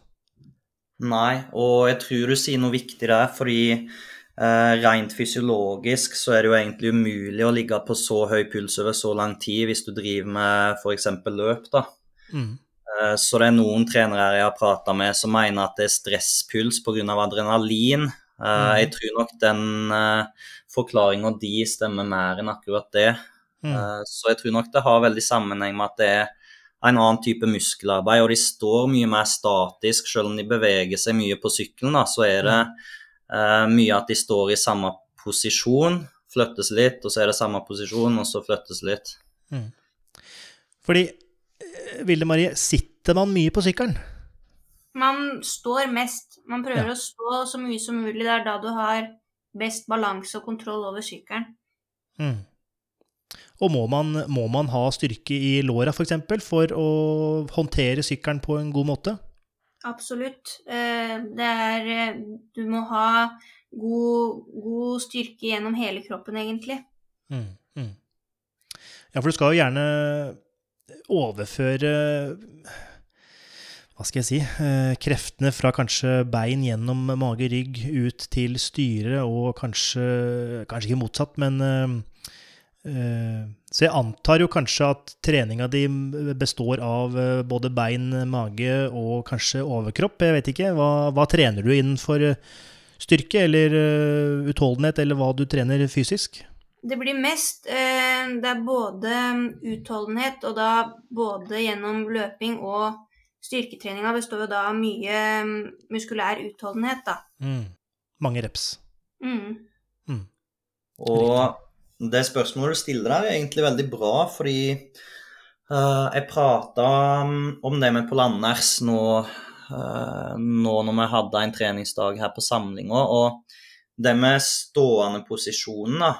Nei, og jeg tror du sier noe viktig der, fordi rent fysiologisk så er det jo egentlig umulig å ligge på så høy puls over så lang tid hvis du driver med f.eks. løp, da. Mm. Så det er noen trenere jeg har prata med som mener at det er stresspuls pga. adrenalin. Mm. Jeg tror nok den forklaringa de stemmer mer enn akkurat det. Mm. Eh, Så jeg tror nok det har veldig sammenheng med at det er en annen type muskelarbeid, og de står mye mer statisk, selv om de beveger seg mye på sykkelen. da, Så er det uh, mye at de står i samme posisjon, flyttes litt, og så er det samme posisjon, og så flyttes litt. Fordi, eh, Vilde Marie, sitter man mye på sykkelen? Man står mest. Man prøver Ja. å stå så mye som mulig. Det er da du har best balanse og kontroll over sykkelen. Mm. Og må man, må man ha styrke i låra f.eks. For, eksempel, for å håndtere sykkelen på en god måte? Absolutt. Eh, Det er eh, Du må ha god, god styrke gjennom hele kroppen, egentlig. Mm. Mm. Ja, for du skal jo gjerne overføre hva skal jeg si, eh, kreftene fra kanskje bein gjennom mage, rygg, ut til styret, og kanskje, kanskje ikke motsatt, men eh, eh, Så jeg antar jo kanskje at treninga di består av eh, både bein, mage og kanskje overkropp. Jeg vet ikke. Hva, hva trener du innenfor eh, styrke eller utholdenhet, eller hva du trener fysisk? Det blir mest Det er både utholdenhet, og da både gjennom løping og styrketreninga består jo da av mye mm, muskulær utholdenhet, da. Mm. Mange reps. Mm. Og det spørsmålet du stiller der, er egentlig veldig bra, fordi uh, jeg prata om det med Pål Anders nå, uh, nå når vi hadde en treningsdag her på samlinga, og det med stående posisjonen, da.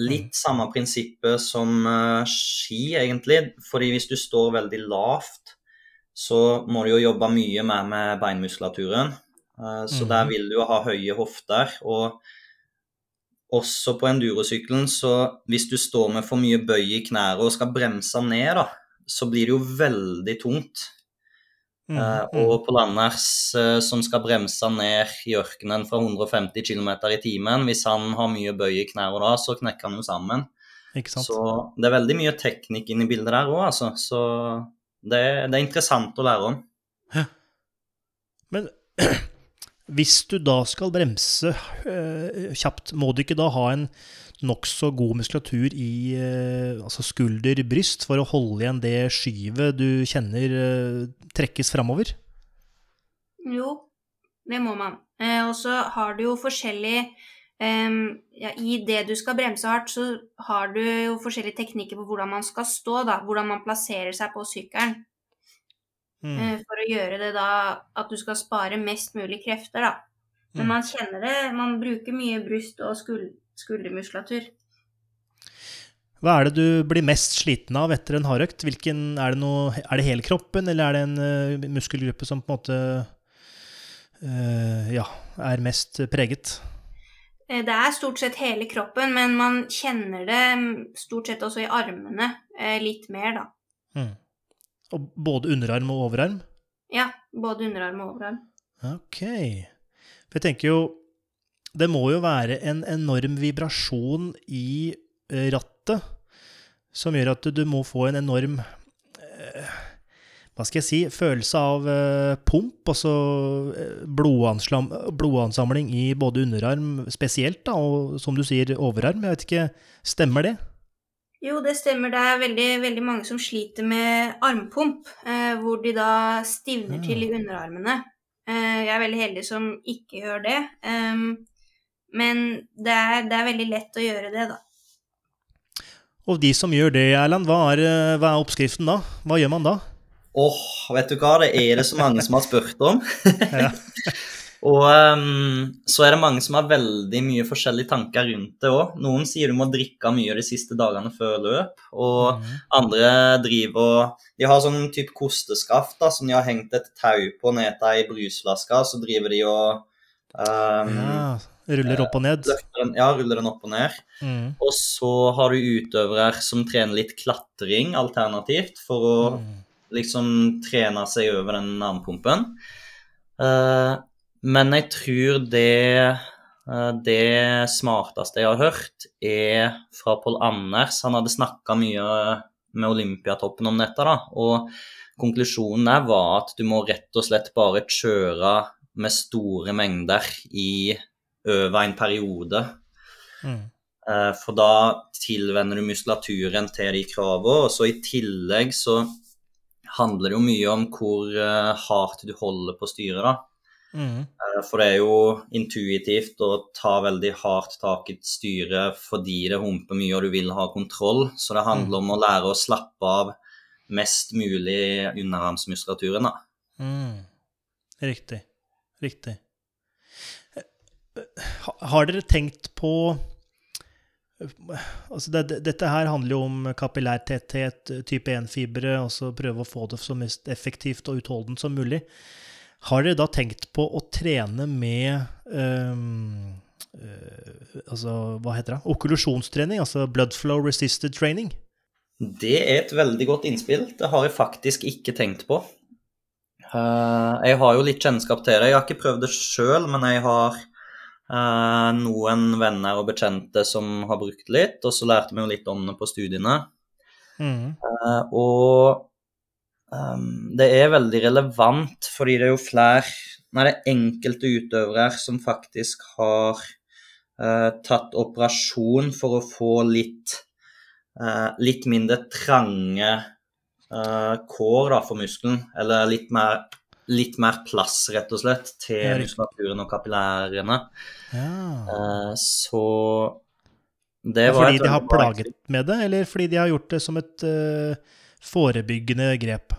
Litt samme prinsippet som uh, ski, egentlig. Fordi hvis du står veldig lavt, så må du jo jobbe mye mer med beinmuskulaturen. Eh, så Mhm. der vil du jo ha høye hofter. Og også på endurosykkelen, så hvis du står med for mye bøy i knærne og skal bremse ned, da, så blir det jo veldig tungt. Mm, mm. og på Landers eh, som skal bremse ned i ørkenen fra 150 km i timen, hvis han har mye bøy i knærne da, så knekker han jo sammen. Så det er veldig mye teknikk inni bildet der òg, altså. Så det, det er interessant å lære om. Men hvis du da skal bremse øh, kjapt, må du ikke da ha en nokså god muskulatur i øh, altså skulder, bryst, for å holde igjen det skyvet du kjenner øh, trekkes framover? Jo, det må man. Eh, og så har du jo forskjellig em, ja, I det du skal bremse hardt, så har du jo forskjellige teknikker på hvordan man skal stå, da. Hvordan man plasserer seg på sykkelen. Mm. Uh, for å gjøre det da at du skal spare mest mulig krefter, da. Men Mm. man kjenner det. Man bruker mye bryst- og skul skuldermuskulatur. Hva er det du blir mest sliten av etter en hardøkt? Hvilken, er, det noe, er det hele kroppen, eller er det en uh, muskelgruppe som på en måte uh, ja, er mest preget? Eh, Det er stort sett hele kroppen, men man kjenner det mm, stort sett også i armene eh, litt mer, da. Mm. Og både underarm og overarm? Ja, både underarm og overarm. Ok. For jeg tenker jo Det må jo være en enorm vibrasjon i eh, rattet som gjør at du må få en enorm Hva skal jeg si Følelse av eh, pump, altså eh, blodansamling i både underarm spesielt, da, og som du sier, overarm. Jeg vet ikke, Stemmer det? Jo, det stemmer. Det er veldig, veldig mange som sliter med armpump, eh, hvor de da stivner ja. til i underarmene. Eh, jeg er veldig heldig som ikke gjør det. Um, men det er, det er veldig lett å gjøre det, da. Og de som gjør det, Erland, hva er, eh, hva er oppskriften da? Hva gjør man da? Åh, vet du hva, det er det så mange som har spurt om. Og um, så er det mange som har veldig mye forskjellige tanker rundt det òg. Noen sier du må drikke mye de siste dagene før løp, og Mhm. andre driver og De har sånn type kosteskaft da, som de har hengt et tau på ned til ei brusflaske, så driver de og um, ja, ruller opp og ned. den, ja, ruller den opp og ned. Mm. Og så har du utøvere som trener litt klatring alternativt, for å Mm. Liksom trene seg over den armpumpen. Eh, men jeg tror det eh, det smarteste jeg har hørt, er fra Pål Anders. Han hadde snakka mye med Olympiatoppen om dette, da. Og konklusjonen der var at du må rett og slett bare kjøre med store mengder i over en periode. Mm. Eh, For da tilvenner du muskulaturen til de kravene. Og så i tillegg så handler det jo mye om hvor eh, hardt du holder på styret, da. Mm. Eh, For det er jo intuitivt å ta veldig hardt tak i et styre fordi det humper mye og du vil ha kontroll. Så det handler om å lære å slappe av mest mulig underarmsmuskulaturen, da. Mm. Riktig. Riktig. Har dere tenkt på altså det, det- Dette her handler jo om kapillærtetthet, type 1-fibre, altså prøve å få det så mest effektivt og utholdent som mulig. Har dere da tenkt på å trene med um, uh, altså, hva heter det? Okkulusjonstrening, altså blood flow resisted training? Det er et veldig godt innspill. Det har jeg faktisk ikke tenkt på. Uh, jeg har jo litt kjennskap til det. Jeg har ikke prøvd det sjøl, men jeg har noen venner og bekjente som har brukt litt, og så lærte vi jo litt om det på studiene. Mm. Eh, og um, det er veldig relevant, fordi det er jo flere Nei, det er enkelte utøvere som faktisk har eh, tatt operasjon for å få litt eh, litt mindre trange eh, kår da, for muskelen. Eller litt mer, litt mer plass, rett og slett, til Ja, muskulaturen og kapillærene. Ja. Eh, så det var fordi de har plaget med det, eller fordi de har gjort det som et uh, forebyggende grep?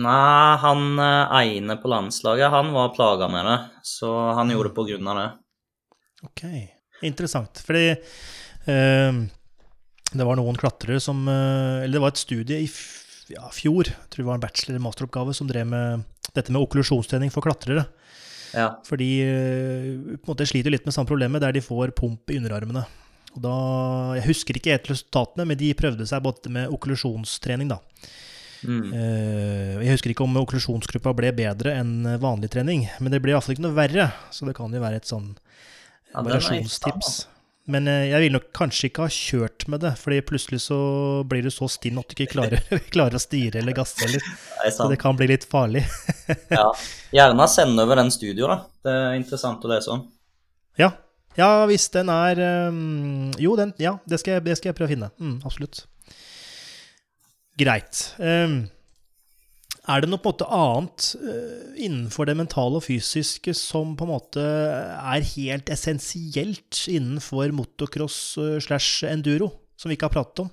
Nei, han eh, ene på landslaget, han var plaga med det. Så han gjorde det på grunn av det. Ok, interessant. Fordi eh, det var noen klatrere som eh, Eller det var et studie i ja, fjor, jeg tror det var en bachelor- eller masteroppgave, som drev med dette med okklusjonstrening for klatrere. Ja. For de eh, på en måte sliter litt med samme problemet, der de får pump i underarmene. Og da, Jeg husker ikke helt resultatene, men de prøvde seg både med okklusjonstrening. da. Mm. Eh, Jeg husker ikke om okklusjonsgruppa ble bedre enn vanlig trening, men det ble iallfall ikke noe verre, så det kan jo være et sånn Ja, variasjonstips. Men eh, jeg ville nok kanskje ikke ha kjørt med det, fordi plutselig så blir du så stinn at du ikke klarer, klarer å styre eller gasse, heller. Det er så det kan bli litt farlig. Ja. Gjerne send over den studioen, da. Det er interessant å lese om. Ja, ja hvis den er ehm, Jo, den, ja, det skal, jeg, det skal jeg prøve å finne. Mm, absolutt. Greit. Ehm, er det noe på en måte annet eh, innenfor det mentale og fysiske som på en måte er helt essensielt innenfor motocross eh, slash enduro, som vi ikke har pratet om?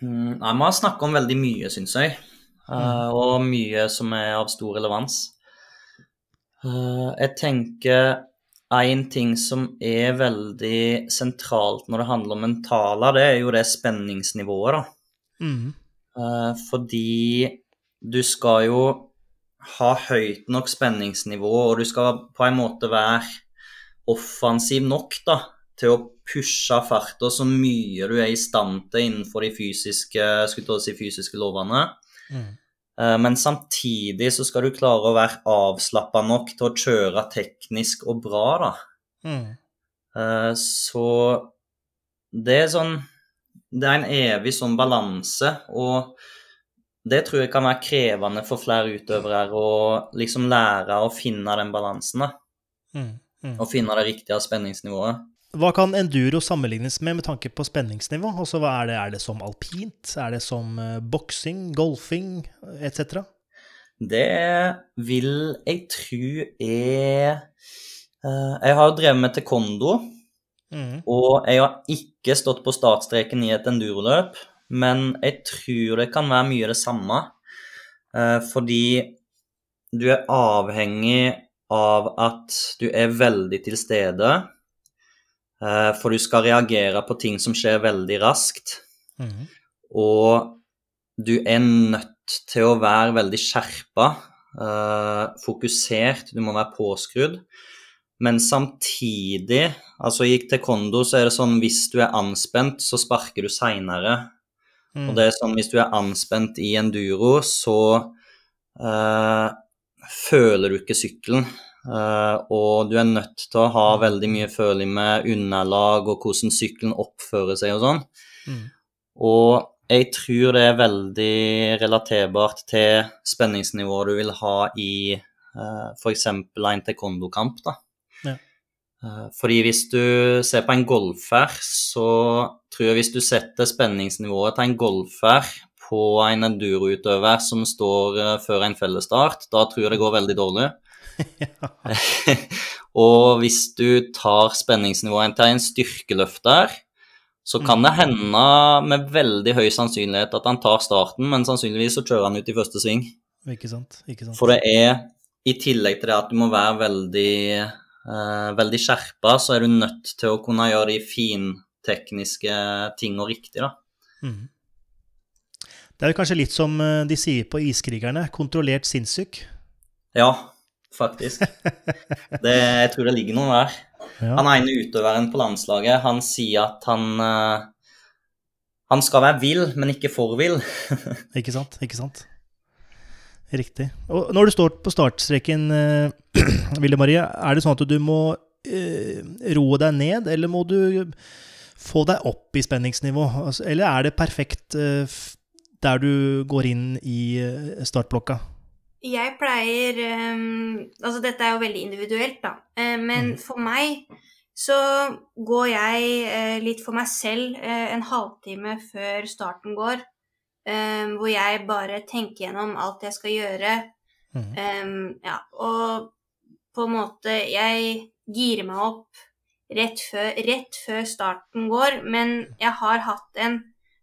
Mm, Nei, Vi har snakka om veldig mye, syns jeg. Eh, og mye som er av stor relevans. Jeg tenker en ting som er veldig sentralt når det handler om mentale, det er jo det spenningsnivået, da. Mm. Fordi du skal jo ha høyt nok spenningsnivå, og du skal på en måte være offensiv nok da, til å pushe farta så mye du er i stand til innenfor de fysiske, si fysiske lovene. Mm. Eh, Men samtidig så skal du klare å være avslappa nok til å kjøre teknisk og bra, da. Mm. Eh, Så det er sånn Det er en evig sånn balanse, og det tror jeg kan være krevende for flere utøvere å liksom lære å finne den balansen, da. Mm. Mm. Og finne det riktige spenningsnivået. Hva kan enduro sammenlignes med med tanke på spenningsnivå? Altså, hva er, det, er det som alpint? Er det som eh, boksing, golfing etc.? Det vil jeg tro er eh, Jeg har jo drevet med taekwondo. Mm. Og jeg har ikke stått på startstreken i et enduroløp, men jeg tror det kan være mye det samme. Eh, fordi du er avhengig av at du er veldig til stede. Eh, for du skal reagere på ting som skjer veldig raskt. Mm. Og du er nødt til å være veldig skjerpa, eh, fokusert, du må være påskrudd. Men samtidig, altså i taekwondo så er det sånn hvis du er anspent, så sparker du seinere. Mm. Og det er sånn hvis du er anspent i enduro, så uh, føler du ikke sykkelen. Uh, og du er nødt til å ha veldig mye føling med underlag og hvordan sykkelen oppfører seg og sånn. Mm. Og jeg tror det er veldig relaterbart til spenningsnivået du vil ha i uh, f.eks. en taekwondo-kamp. da. Eh, fordi hvis du ser på en golfer, så tror jeg hvis du setter spenningsnivået til en golfer på en enduroutøver som står eh, før en fellesstart, da tror jeg det går veldig dårlig. og hvis du tar spenningsnivået til en styrkeløfter, så kan det hende med veldig høy sannsynlighet at han tar starten, men sannsynligvis så kjører han ut i første sving. Ikke sant? Ikke sant? For det er, i tillegg til det at du må være veldig, veldig skjerpa, så er du nødt til å kunne gjøre de fintekniske tingene riktig, da. Mm. Det er jo kanskje litt som eh, de sier på Iskrigerne, kontrollert sinnssyk. Ja, faktisk. Det, jeg tror det ligger noe der. Ja. Han ene utøveren på landslaget, han sier at han eh, Han skal være vill, men ikke for vill. Ikke sant? Ikke sant? Riktig. Og når du står på startstreken, eh, Ville Marie, er det sånn at du må eh, roe deg ned, eller må du få deg opp i spenningsnivå? Altså, eller er det perfekt eh, der du går inn i eh, startblokka? Jeg pleier ehm, Altså, dette er jo veldig individuelt, da. Eh, men Mm. for meg så går jeg eh, litt for meg selv en halvtime før starten går. Eh, hvor jeg bare tenker gjennom alt jeg skal gjøre. Mm. Um, ja, og på en måte Jeg girer meg opp rett før, rett før starten går, men jeg har hatt en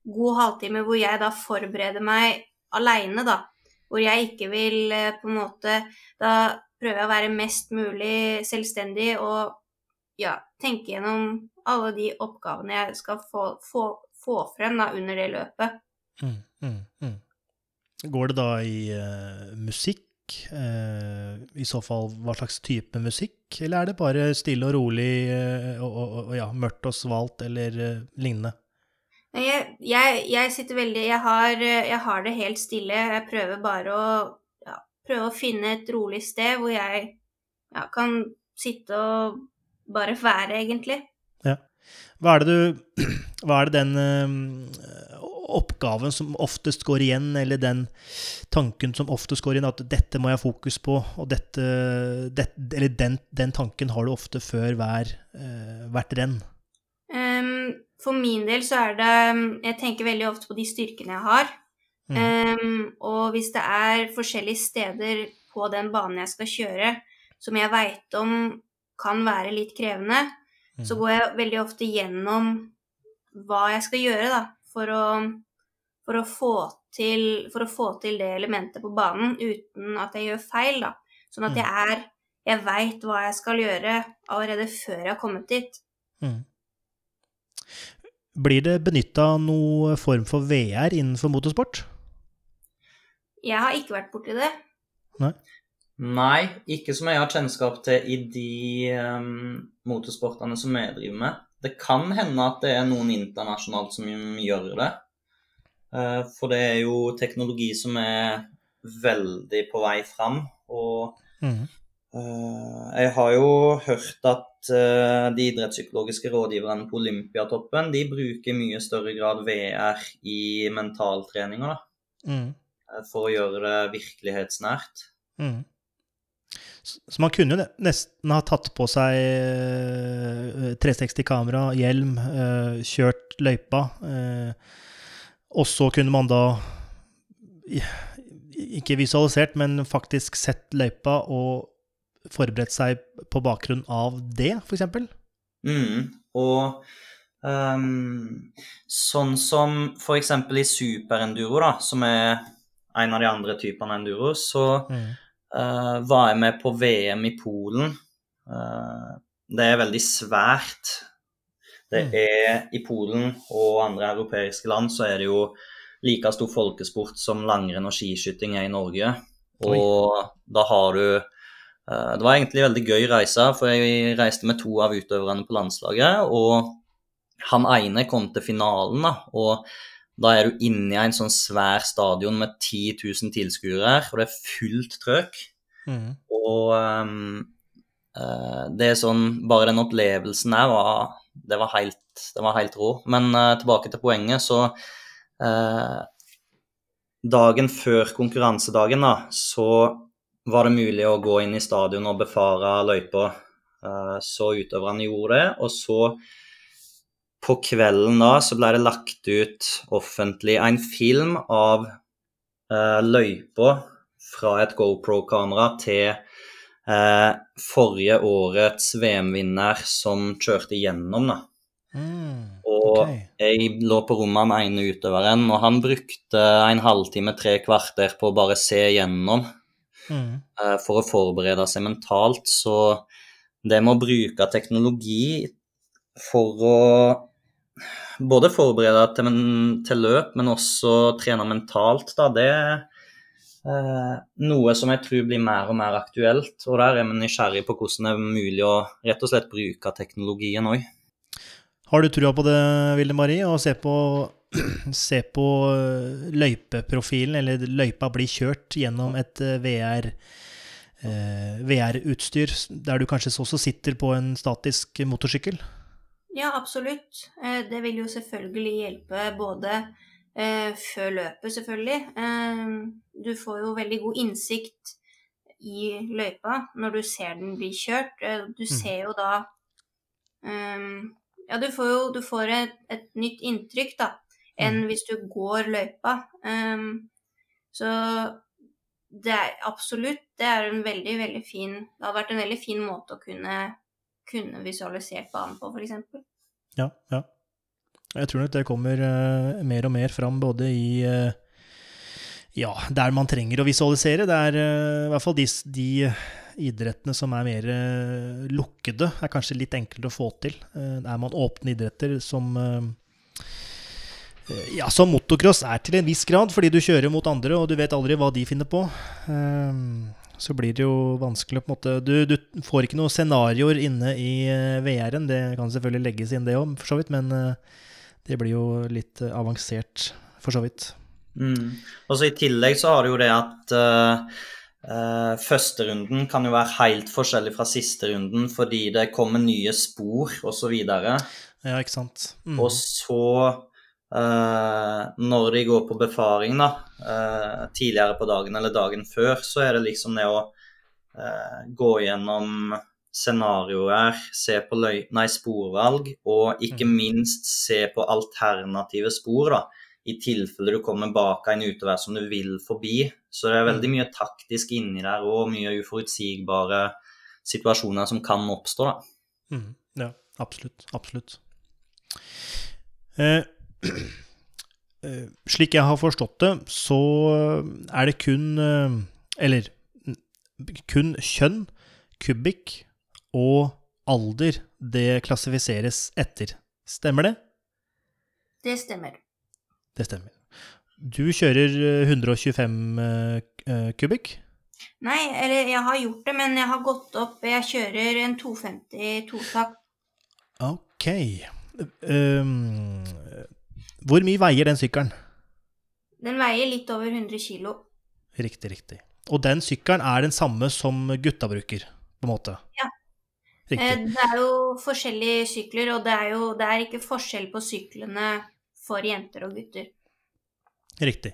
god halvtime hvor jeg da forbereder meg aleine, da. Hvor jeg ikke vil eh, på en måte Da prøver jeg å være mest mulig selvstendig og ja, tenke gjennom alle de oppgavene jeg skal få, få, få frem da under det løpet. Mm, mm, mm. Går det da i uh, musikk? Uh, I så fall hva slags type musikk? Eller er det bare stille og rolig uh, og, og, og ja, mørkt og svalt eller lignende? Jeg, jeg, jeg sitter veldig jeg har, jeg har det helt stille. Jeg prøver bare å ja, prøve å finne et rolig sted hvor jeg ja, kan sitte og bare være, egentlig. Ja. Hva er det du Hva er det den oppgaven som oftest går igjen, eller den tanken som oftest går igjen, at dette må jeg ha fokus på, og dette, det, Eller den, den tanken har du ofte før hver, eh, hvert renn? Um, for min del så er det Jeg tenker veldig ofte på de styrkene jeg har. Mm. Um, og hvis det er forskjellige steder på den banen jeg skal kjøre, som jeg veit om kan være litt krevende, så Mm. går jeg veldig ofte gjennom hva jeg skal gjøre, da, for å, for å, få, til, for å få til det elementet på banen uten at jeg gjør feil, da. Sånn at Mm. jeg er Jeg veit hva jeg skal gjøre allerede før jeg har kommet dit. Mm. Blir det benytta noe form for VR innenfor motorsport? Jeg har ikke vært borti det. Nei, ikke som jeg har kjennskap til i de um, motorsportene som jeg driver med. Det kan hende at det er noen internasjonalt som gjør det. Eh, for det er jo teknologi som er veldig på vei fram. Og Mm. eh, jeg har jo hørt at eh, de idrettspsykologiske rådgiverne på Olympiatoppen de bruker i mye større grad VR i mentaltreninger da, Mm. for å gjøre det virkelighetsnært. Mm. Så man kunne jo nesten ha tatt på seg eh, 360-kamera, hjelm, eh, kjørt løypa, eh, og så kunne man da ikke visualisert, men faktisk sett løypa og forberedt seg på bakgrunn av det, f.eks. Mm. Og um, sånn som f.eks. i superenduro, da, som er en av de andre typene enduro, så Mm. Eh, var jeg med på VM i Polen. Uh, det er veldig svært. Det Mm. er I Polen og andre europeiske land så er det jo like stor folkesport som langrenn og skiskyting er i Norge. Og da har du eh, Det var egentlig en veldig gøy reise, for jeg reiste med to av utøverne på landslaget. Og han ene kom til finalen, da. Og da er du inne i en sånn svær stadion med 10 000 tilskuere, og det er fullt trøkk. Mm. Og um, det er sånn Bare den opplevelsen der var Det var helt, det var helt rå. Men uh, tilbake til poenget, så uh, Dagen før konkurransedagen, da, så var det mulig å gå inn i stadion og befare løypa. Uh, så utøverne gjorde det. Og så på kvelden da så ble det lagt ut offentlig en film av eh, løypa fra et GoPro-kamera til eh, forrige årets VM-vinner som kjørte gjennom. da. Mm. Og ok. jeg lå på rommet med den ene utøveren, og han brukte en halvtime, tre kvarter på å bare se gjennom Mm. eh, for å forberede seg mentalt. Så det med å bruke teknologi for å både forberede til, men- til løp, men også trene mentalt, da, det er eh, noe som jeg tror blir mer og mer aktuelt. Og der er vi nysgjerrig på hvordan det er mulig å rett og slett bruke teknologien òg. Har du trua på det, Vilde Marie, å se på se på eh, løypeprofilen, eller løypa blir kjørt gjennom et eh, VR, eh, VR-utstyr, der du kanskje også sitter på en statisk motorsykkel? Ja, absolutt. Eh, det vil jo selvfølgelig hjelpe både eh, før løpet, selvfølgelig. Eh, du får jo veldig god innsikt i løypa når du ser den bli kjørt. Du Mm. ser jo da Ja, du får jo du får et, et nytt inntrykk, da, enn Mm. hvis du går løypa. Så det er absolutt Det er en veldig, veldig fin Det hadde vært en veldig fin måte å kunne kunne visualisert banen på, f.eks. Ja, ja. Jeg tror nok det kommer uh, mer og mer fram både i uh, Ja, der man trenger å visualisere. Det er uh, i hvert fall de, de idrettene som er mer lukkede, er kanskje litt enklere å få til. Uh, er man åpne idretter som ja, som motocross er til en viss grad, fordi du kjører mot andre, og du vet aldri hva de finner på. Så blir det jo vanskelig på en måte Du, du får ikke noen scenarioer inne i eh, VR-en. Det kan selvfølgelig legges inn, det òg, for så vidt, men eh, det blir jo litt eh, avansert, for så vidt. Mm. Og så I tillegg så har du jo det at uh, første runden kan jo være helt forskjellig fra siste runden fordi det kommer nye spor osv. Ja, ikke sant. Mm. og så eh, når de går på befaring da, uh, tidligere på dagen eller dagen før, så er det liksom det å uh, gå gjennom scenarioer, se på nei, sporvalg, og ikke minst se på alternative spor. da, i tilfelle du kommer bak en utover som du vil forbi. Så det er veldig mye taktisk inni der og mye uforutsigbare situasjoner som kan oppstå. da. Mm. Ja, absolutt. Absolutt. Eh, slik jeg har forstått det, så er det kun eh, Eller kun kjønn, kubikk og alder det klassifiseres etter. Stemmer det? Det stemmer. Det stemmer. Du kjører eh, 125 eh, eh, kubikk? Nei, eller jeg har gjort det, men jeg har gått opp Jeg kjører en 250 totakt. Ok. Um, hvor mye veier den sykkelen? Den veier litt over 100 kilo. Riktig, riktig. Og den sykkelen er den samme som gutta bruker, på en måte? Ja. Riktig. Eh, Det er jo forskjellige sykler, og det er jo det er ikke forskjell på syklene for jenter og gutter. Riktig.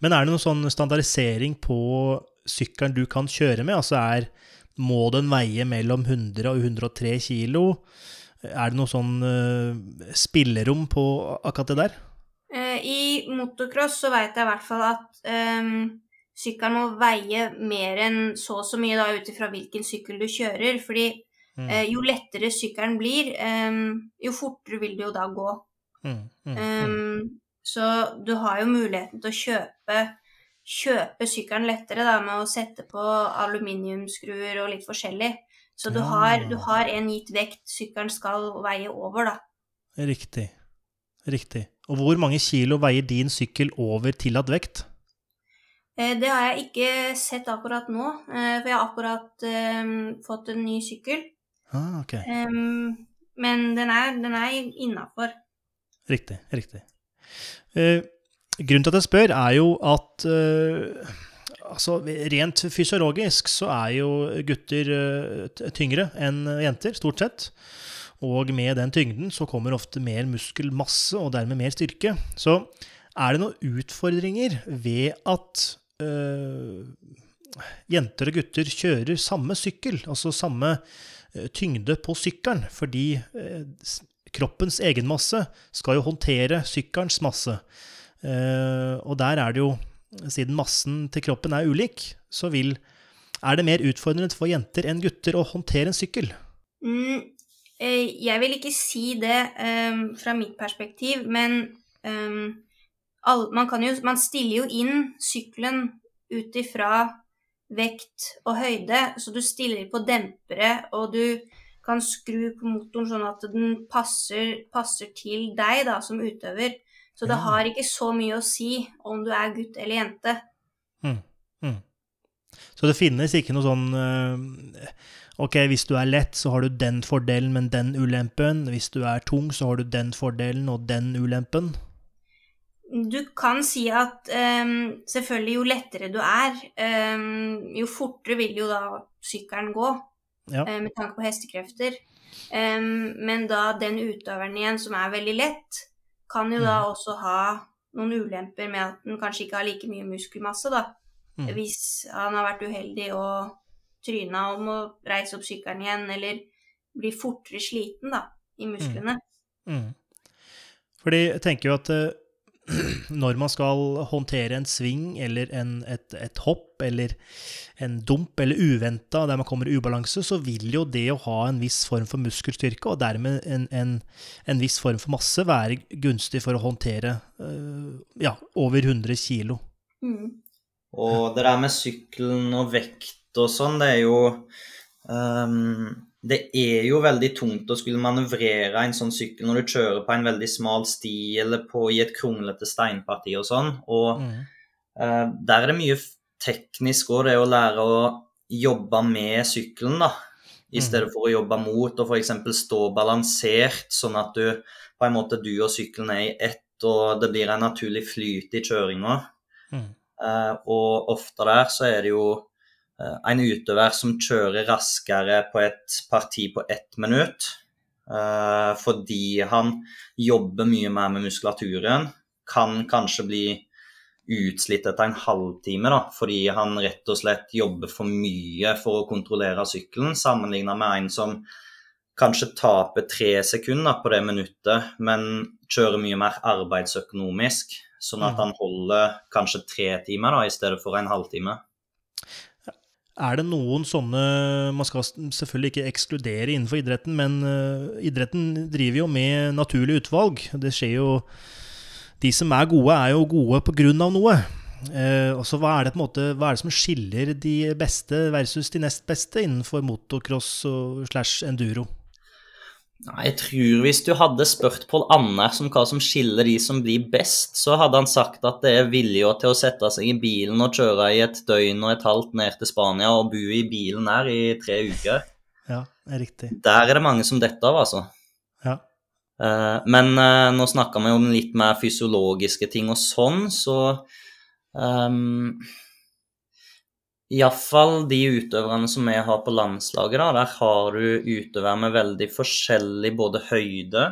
Men er det noen sånn standardisering på sykkelen du kan kjøre med? Altså er Må den veie mellom 100 og 103 kilo? Er det noe sånn uh, spillerom på akkurat det der? Eh, I motocross så veit jeg i hvert fall at um, sykkelen må veie mer enn så og så mye da ut ifra hvilken sykkel du kjører. Fordi Mm. eh, jo lettere sykkelen blir, em, jo fortere vil det jo da gå. Mm, mm. Um, så du har jo muligheten til å kjøpe, kjøpe sykkelen lettere da, med å sette på aluminiumskruer og litt forskjellig. Så du Ja. har, du har en gitt vekt sykkelen skal veie over, da. Riktig. Riktig. Og hvor mange kilo veier din sykkel over tillatt vekt? Eh, Det har jeg ikke sett akkurat nå, eh, for jeg har akkurat fått en ny sykkel. Ah, ok. Men den er, den er innafor. Riktig. Riktig. Eh, grunnen til at jeg spør, er jo at eh, altså, rent fysiologisk så er jo gutter eh, tyngre enn jenter, stort sett. Og med den tyngden så kommer ofte mer muskelmasse og dermed mer styrke. Så er det noen utfordringer ved at øh, jenter og gutter kjører samme sykkel, altså samme eh, tyngde på sykkelen, fordi øh, kroppens egenmasse skal jo håndtere sykkelens masse. Uh, og der er det jo, siden massen til kroppen er ulik, så vil er det mer utfordrende for jenter enn gutter å håndtere en sykkel. Mm, jeg vil ikke si det um, fra mitt perspektiv, men um, all, man, kan jo, man stiller jo inn sykkelen ut ifra vekt og høyde, så du stiller på dempere, og du kan skru på motoren sånn at den passer, passer til deg da, som utøver. Så det Ja. har ikke så mye å si om du er gutt eller jente. Så det finnes ikke noe sånn eh, Ok, hvis du er lett, så har du den fordelen, men den ulempen. Hvis du er tung, så har du den fordelen og den ulempen. du kan si at um, selvfølgelig jo lettere du er, um, jo fortere vil jo da sykkelen gå. Ja. Um, med tanke på hestekrefter. Um, men da den utøveren igjen som er veldig lett, kan jo da også ha noen ulemper med at den kanskje ikke har like mye muskelmasse, da. Mm. Hvis han har vært uheldig og tryna og må reise opp sykkelen igjen, eller blir fortere sliten, da, i musklene. Mm. Fordi jeg tenker jo at eh, når man skal håndtere en sving eller en, et, et hopp eller en dump eller uventa der man kommer i ubalanse, så vil jo det å ha en viss form for muskelstyrke og dermed en, en, en viss form for masse være gunstig for å håndtere eh, ja, over 100 kilo. Mm. Og det der med sykkelen og vekt og sånn, det er jo um, Det er jo veldig tungt å skulle manøvrere en sånn sykkel når du kjører på en veldig smal sti eller på, i et kronglete steinparti og sånn. Og Mm. uh, der er det mye teknisk òg, det å lære å jobbe med sykkelen, da. I Mm. stedet for å jobbe mot og f.eks. stå balansert, sånn at du på en måte du og sykkelen er i ett, og det blir en naturlig flyt i kjøringa. Mm. Eh, og ofte der så er det jo eh, en utøver som kjører raskere på et parti på ett minutt. eh, fordi han jobber mye mer med muskulaturen. Kan kanskje bli utslitt etter en halvtime, da, fordi han rett og slett jobber for mye for å kontrollere sykkelen, sammenlignet med en som kanskje taper tre sekunder på det minuttet, men kjører mye mer arbeidsøkonomisk, sånn at Mhm. han holder kanskje tre timer da, i stedet for en halvtime. Er det noen sånne Man skal selvfølgelig ikke ekskludere innenfor idretten, men eh, idretten driver jo med naturlig utvalg. Det skjer jo De som er gode, er jo gode på grunn av noe. Uh, også, hva er det måte Hva er det som skiller de beste versus de nest beste innenfor motocross og slash enduro? Nei, Jeg tror hvis du hadde spurt Pål Anders om hva som skiller de som blir best, så hadde han sagt at det er vilje til å sette seg i bilen og kjøre i et døgn og et halvt ned til Spania og bo i bilen der i tre uker. Ja, det er riktig. Der er det mange som detter av, altså. Ja. Eh, Men eh, nå snakka vi om litt mer fysiologiske ting og sånn, så um, Iallfall de utøverne som vi har på landslaget, da, der har du utøvere med veldig forskjellig både høyde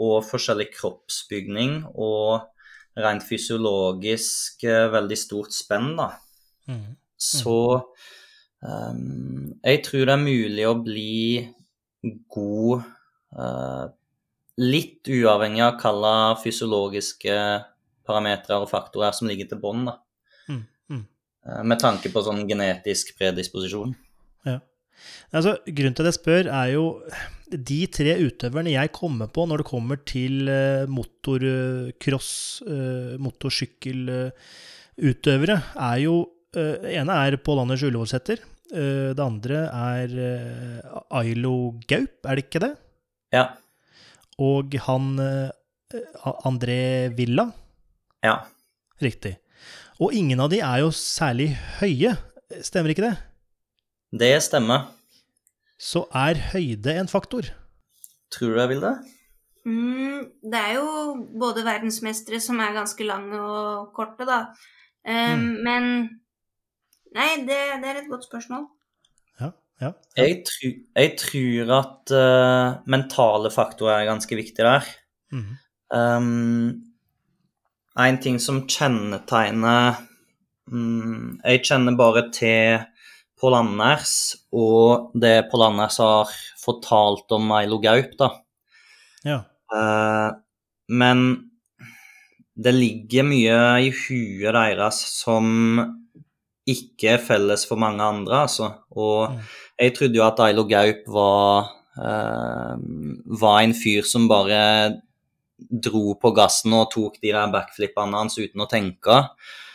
og forskjellig kroppsbygning og rent fysiologisk eh, veldig stort spenn, da. Mm. Så um, jeg tror det er mulig å bli god uh, litt uavhengig av hvilke fysiologiske parametere og faktorer som ligger til bånn, da. Eh, med tanke på sånn genetisk predisposisjon. Altså, grunnen til at jeg spør, er jo de tre utøverne jeg kommer på når det kommer til eh, motorcross, eh, motorsykkelutøvere, er jo ene er Pål Anders Ullevålsæter. det andre er Ailo Gaup, er det ikke det? Ja. Og han André Villa. Ja. Riktig. Og ingen av de er jo særlig høye, stemmer ikke det? Det stemmer. Så er høyde en faktor. Tror du jeg vil det? Mm, det er jo både verdensmestere som er ganske lange og korte, da. Um, Men Nei, det, det er et godt spørsmål. Ja, ja. Jeg, tru, jeg tror at uh, mentale faktorer er ganske viktig der. Mm. Um, en ting som kjennetegner mm, Jeg kjenner bare til Pål Anders og det Pål Anders har fortalt om Milo Gaup, da. ja. Uh, men det ligger mye i huet deres som ikke er felles for mange andre, altså. Og Mm. jeg trodde jo at Ailo Gaup var, uh, var en fyr som bare dro på gassen og tok de der backflippene hans uten å tenke.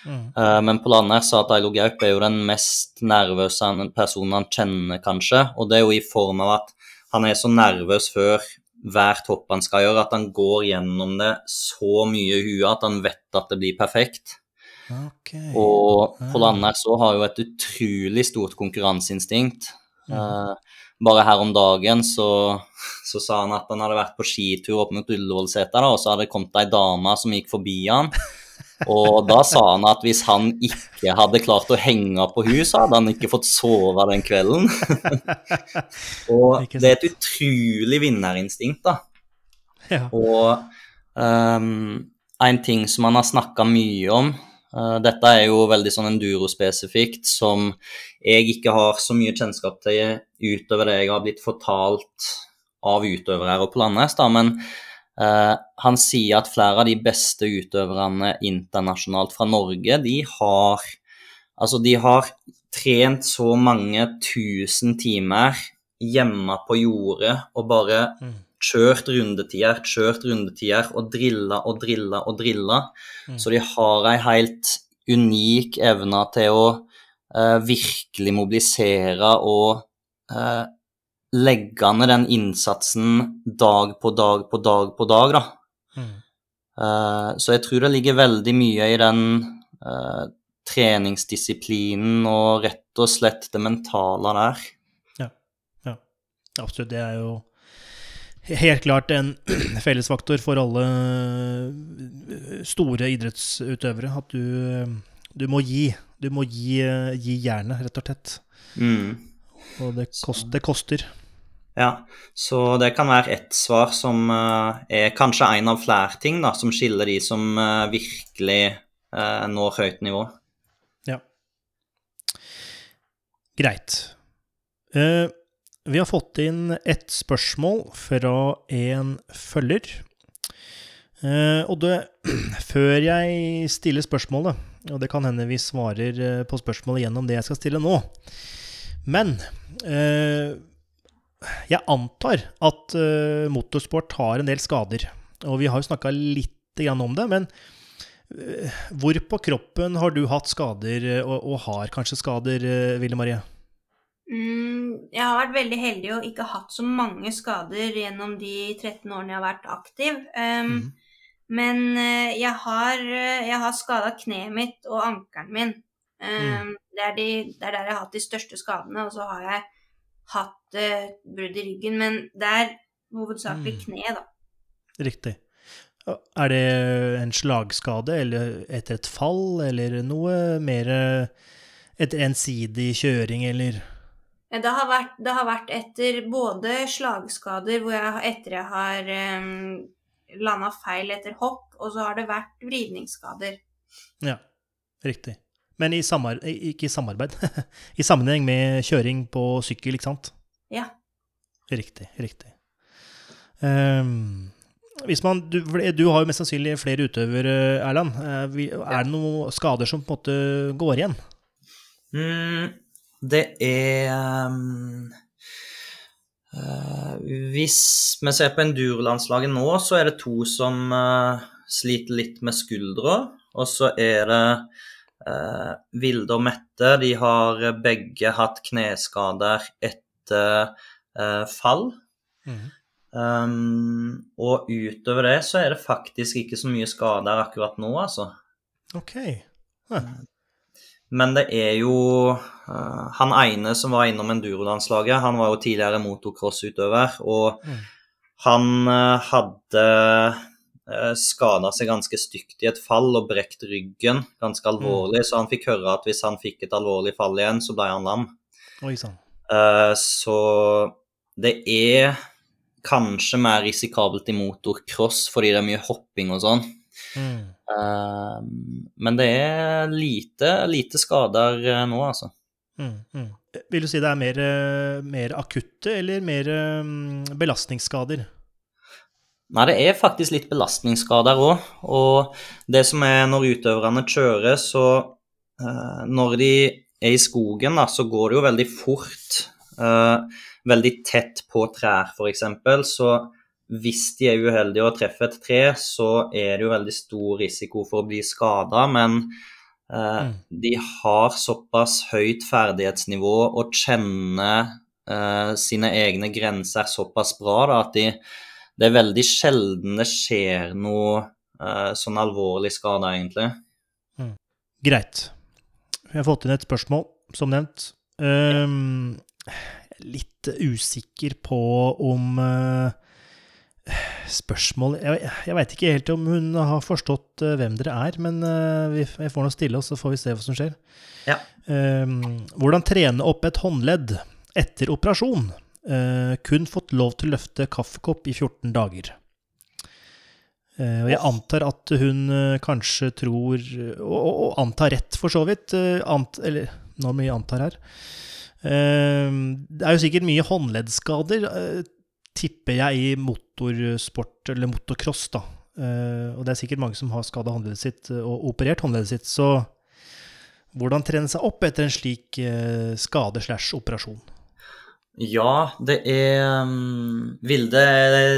Mm. Uh, men Pål Anders sa at Ailo Gaup er jo den mest nervøse personen han kjenner, kanskje. Og det er jo i form av at han er så nervøs før hvert hopp han skal gjøre, at han går gjennom det så mye i huet at han vet at det blir perfekt. Okay. Og. Pål Anders òg har jo et utrolig stort konkurranseinstinkt. Uh, bare her om dagen så, så, sa han at han hadde vært på skitur opp mot Ullevålseter, og så hadde det kommet ei dame som gikk forbi han. Og da sa han at hvis han ikke hadde klart å henge på henne, så hadde han ikke fått sove den kvelden. og det er et utrolig vinnerinstinkt, da. Ja. Og um, en ting som han har snakka mye om Dette er jo veldig sånn enduro-spesifikt, som jeg ikke har så mye kjennskap til utover det jeg har blitt fortalt av utøvere her og på Landnes, men eh, han sier at flere av de beste utøverne internasjonalt fra Norge, de har Altså, de har trent så mange tusen timer hjemme på jordet og bare mm kjørt rundetider, kjørt rundetider og drilla og drilla og drilla. Mm. Så de har ei helt unik evne til å eh, virkelig mobilisere og eh, legge ned den innsatsen dag på dag på dag på dag, da. Mm. Eh, så jeg tror det ligger veldig mye i den treningsdisiplinen og rett og slett det mentale der. Ja, ja. absolutt. Det er jo helt klart en fellesfaktor for alle eh, store idrettsutøvere. At du, du må gi. Du må gi, gi jernet, rett og slett. Mm. Og det, kost, det, koster. Ja, så det kan være ett svar som er kanskje en av flere ting da, som skiller de som virkelig når høyt nivå. Ja. Greit. Uh, vi har fått inn et spørsmål fra en følger. Eh, og det, før jeg stiller spørsmålet, og det kan hende vi svarer eh, på spørsmålet gjennom det jeg skal stille nå Men eh, jeg antar at motorsport har en del skader. Og vi har jo snakka litt om det, men hvor på kroppen har du hatt skader, og, har kanskje skader, Ville Marie? Mm, jeg har vært veldig heldig og ikke hatt så mange skader gjennom de 13 årene jeg har vært aktiv. Um, mm. Men uh, jeg har, uh, jeg har skada kneet mitt og ankelen min. Um, mm. det, er de, det, er der jeg har hatt de største skadene. Og så har jeg hatt uh, brudd i ryggen, men det er hovedsakelig mm. kne, da. Riktig. Er det en slagskade eller etter et fall, eller noe mer etter ensidig kjøring, eller? Det har, vært, det har vært etter både slagskader hvor jeg, etter jeg har um, landa feil etter hopp, og så har det vært vridningsskader. Ja, riktig. Men i ikke i samarbeid, i sammenheng med kjøring på sykkel, ikke sant? Ja. Riktig, riktig. Um, hvis man, du, du, har jo mest sannsynlig flere utøvere, Erland. Eh, er det noen skader som på en måte går igjen? Mm, det er um, uh, Hvis vi ser på enduro-landslaget nå, så er det to som uh, sliter litt med skuldra. Og så er det uh, Vilde og Mette. De har begge hatt kneskader etter fall. Mm. Um, og utover det så er det faktisk ikke så mye skader akkurat nå, altså. Ok. Huh. Men det er jo uh, Han ene som var innom endurolandslaget, han var jo tidligere motocrossutøver, og mm. han uh, hadde uh, skada seg ganske stygt i et fall og brekt ryggen ganske alvorlig, mm. så han fikk høre at hvis han fikk et alvorlig fall igjen, så ble han lam. Oi, sånn. Uh, så det er kanskje mer risikabelt i motocross fordi det er mye hopping og sånn. Mm. Uh, men det er lite, lite skader uh, nå, altså. Mm, mm. Vil du si det er mer, eh, mer akutte eller mer um, belastningsskader? Nei, det er faktisk litt belastningsskader òg. Og det som er når utøverne kjører, så uh, Når de er i skogen, da, så går det jo veldig fort. veldig tett på trær, f.eks. Så hvis de er uheldige og treffer et tre, så er det jo veldig stor risiko for å bli skada. Men eh, mm. de har såpass høyt ferdighetsnivå og kjenner eh, sine egne grenser såpass bra da, at de, det er veldig sjelden det skjer noe eh, sånn alvorlig skade, egentlig. Mm. Greit. Vi har fått inn et spørsmål, som nevnt. Um, litt usikker på om uh, Spørsmål Jeg, jeg veit ikke helt om hun har forstått uh, hvem dere er, men uh, vi, jeg får nå stille oss, så får vi se hva som skjer. Ja. hvordan trene opp et håndledd etter operasjon? kun fått lov til å løfte kaffekopp i 14 dager. Og jeg antar at hun kanskje tror, og, og antar rett for så vidt, ant, eller nå mye antar her, Ehm, det er jo sikkert mye håndleddskader, eh, tipper jeg, i motorsport, eller motocross, da. Uh, og det er sikkert mange som har skada håndleddet sitt eh, og operert håndleddet sitt. Så hvordan trene seg opp etter en slik skade slash operasjon? Ja, det er um, Vilde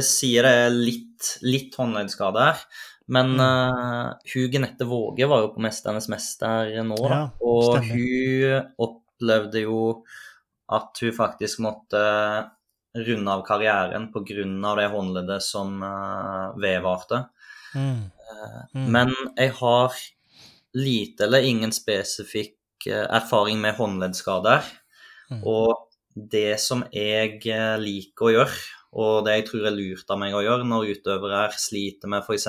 sier det er litt, litt her, Men mm. uh, hun Genette Våge var jo på 'Mesternes mester' nå, da. Ja, og hun opplevde jo at hun faktisk måtte runde av karrieren pga. det håndleddet som uh, vedvarte. Mm. Uh, mm. Men jeg har lite eller ingen spesifikk uh, erfaring med håndleddskader. Mm. Og det som jeg liker å gjøre, og det jeg tror er lurt av meg å gjøre når utøvere sliter med f.eks.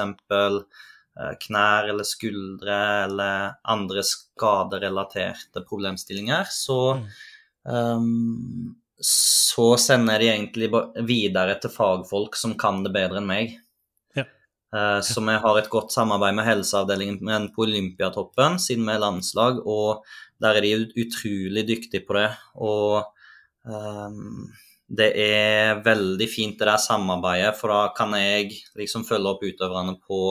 knær eller skuldre eller andre skaderelaterte problemstillinger, så mm Um, så sender de egentlig videre til fagfolk som kan det bedre enn meg. Ja. Uh, så vi har et godt samarbeid med helseavdelingen på Olympiatoppen, siden vi er landslag, og der er de utrolig dyktige på det. Og um, det er veldig fint det der samarbeidet, for da kan jeg liksom følge opp utøverne på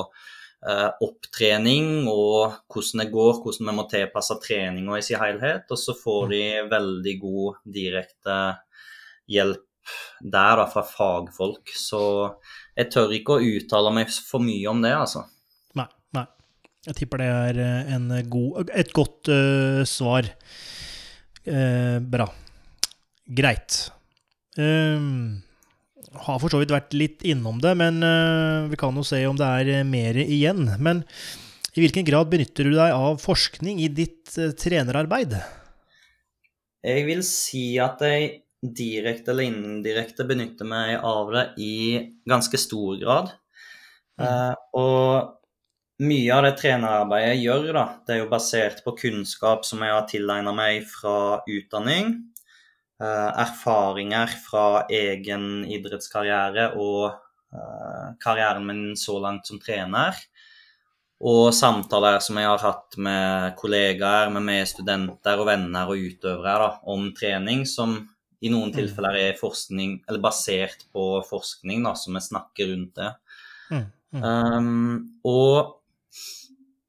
opptrening og hvordan det går, hvordan vi må tilpasse treninga i sin helhet. Og så får mm. de veldig god direkte hjelp der da, fra fagfolk. Så jeg tør ikke å uttale meg for mye om det, altså. Nei. nei. Jeg tipper det er eh, god, et godt uh, svar. Uh, bra. Greit. Um, har for så vidt vært litt innom det, men uh, vi kan jo se om det er uh, mer igjen. Men i hvilken grad benytter du deg av forskning i ditt uh, trenerarbeid? Jeg vil si at jeg direkte eller indirekte benytter meg av det i ganske stor grad. Mm. og mye av det trenerarbeidet jeg gjør, da, det er jo basert på kunnskap som jeg har tilegna meg fra utdanning, Eh, erfaringer fra egen idrettskarriere og eh, karrieren min så langt som trener. Og samtaler som jeg har hatt med kollegaer, med medstudenter og venner og utøvere da, om trening, som i noen mm. tilfeller er forskning, eller basert på forskning, da, som vi snakker rundt det. Mm, mm. Um, og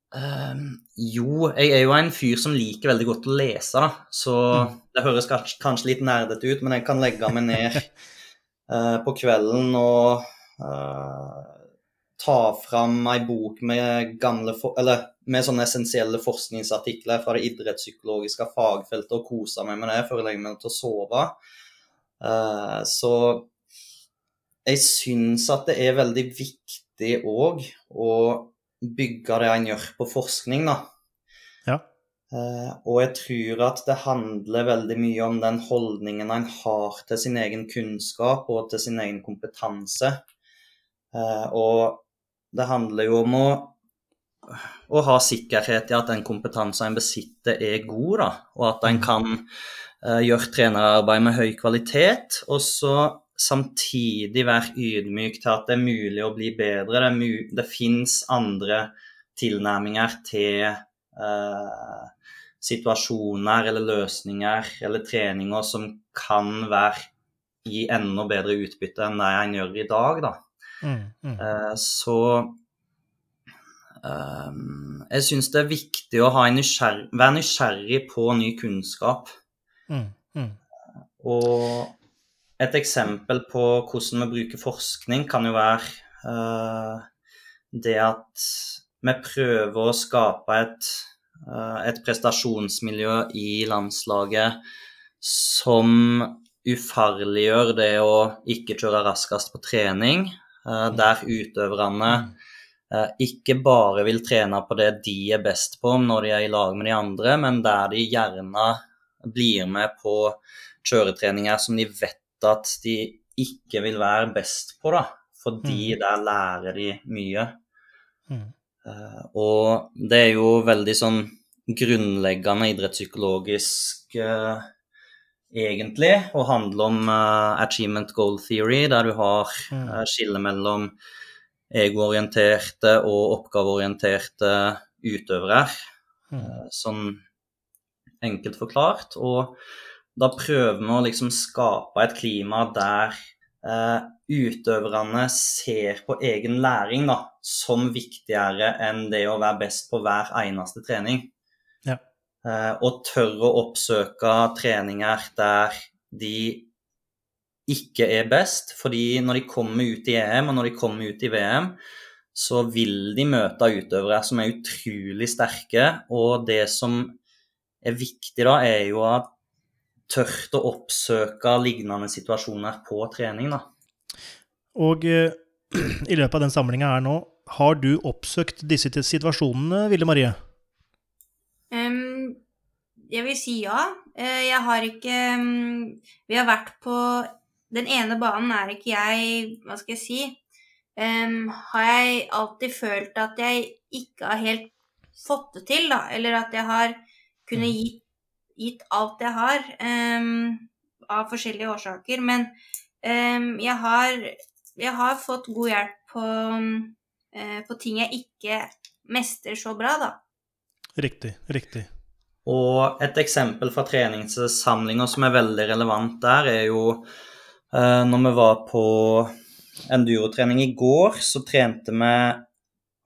Um, jo, jeg er jo en fyr som liker veldig godt å lese, da. Så mm. det høres kanskje litt nerdete ut, men jeg kan legge meg ned uh, på kvelden og uh, ta fram ei bok med gamle Eller med sånne essensielle forskningsartikler fra det idrettspsykologiske fagfeltet og kose meg med det før jeg legger meg til å sove. Uh, så jeg syns at det er veldig viktig òg å bygge det en gjør på forskning, da. Ja. Uh, og jeg tror at det handler veldig mye om den holdningen en har til sin egen kunnskap og til sin egen kompetanse. Uh, og det handler jo om å, å, ha sikkerhet i at den kompetansen en besitter, er god, da. Og at en mm. kan uh, gjøre trenerarbeid med høy kvalitet. Og så samtidig være ydmyk til at det er mulig å bli bedre. Det, mu det fins andre tilnærminger til eh, situasjoner eller løsninger eller treninger som kan være gi enda bedre utbytte enn det en gjør i dag. Da. Mm, mm. Eh, så Um, jeg syns det er viktig å nysgjerrig, være nysgjerrig på ny kunnskap. Mm, mm. og et eksempel på hvordan vi bruker forskning, kan jo være uh, det at vi prøver å skape et, uh, et prestasjonsmiljø i landslaget som ufarliggjør det å ikke kjøre raskest på trening, uh, der utøverne ikke bare vil trene på det de er best på når de er i lag med de andre, men der de gjerne blir med på kjøretreninger som de vet at de ikke vil være best på, da. Fordi Mm. der lærer de mye. Mm. Uh, og det er jo veldig sånn grunnleggende idrettspsykologisk uh, egentlig, å handle om uh, achievement goal theory, der du har Mm. skille mellom egoorienterte og oppgaveorienterte utøvere, Mm. sånn enkelt forklart. Og da prøver vi å liksom skape et klima der eh, utøverne ser på egen læring da, som viktigere enn det å være best på hver eneste trening. Ja. Eh, og tør å oppsøke treninger der de ikke er best. Fordi når de kommer ut i EM og når de kommer ut i VM, så vil de møte utøvere som er utrolig sterke. Og det som er viktig da, er jo at tørt å oppsøke lignende situasjoner på trening, da. Og eh, i løpet av den samlinga her nå, har du oppsøkt disse situasjonene, Ville Marie? Um, jeg vil si ja. Eh, jeg har ikke um, Vi har vært på Den ene banen er ikke jeg Hva skal jeg si? Um, har jeg alltid følt at jeg ikke har helt fått det til, da. Eller at jeg har kunnet gitt, gitt alt jeg har, um, av forskjellige årsaker. Men um, jeg har jeg har fått god hjelp på, eh, på ting jeg ikke mestrer så bra, da. Riktig. Riktig. Og et eksempel fra treningssamlinger som er veldig relevant der, er jo uh, når vi var på endurotrening i går, så trente vi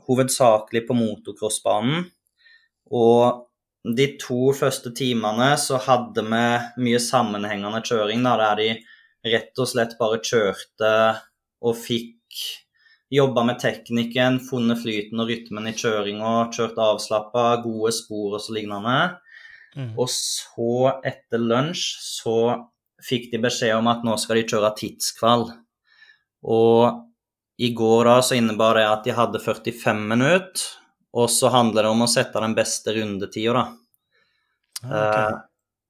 hovedsakelig på motocrossbanen. Og de to første timene så hadde vi mye sammenhengende kjøring, da, der de rett og slett bare kjørte og fikk jobba med teknikken, funnet flyten og rytmen i kjøringa, kjørt avslappa, gode spor og så lignende. Mm. Og så, etter lunsj, så fikk de beskjed om at nå skal de kjøre tidskvall. Og i går da så innebar det at de hadde 45 minutter, og så handler det om å sette den beste rundetida, da. Okay. Eh,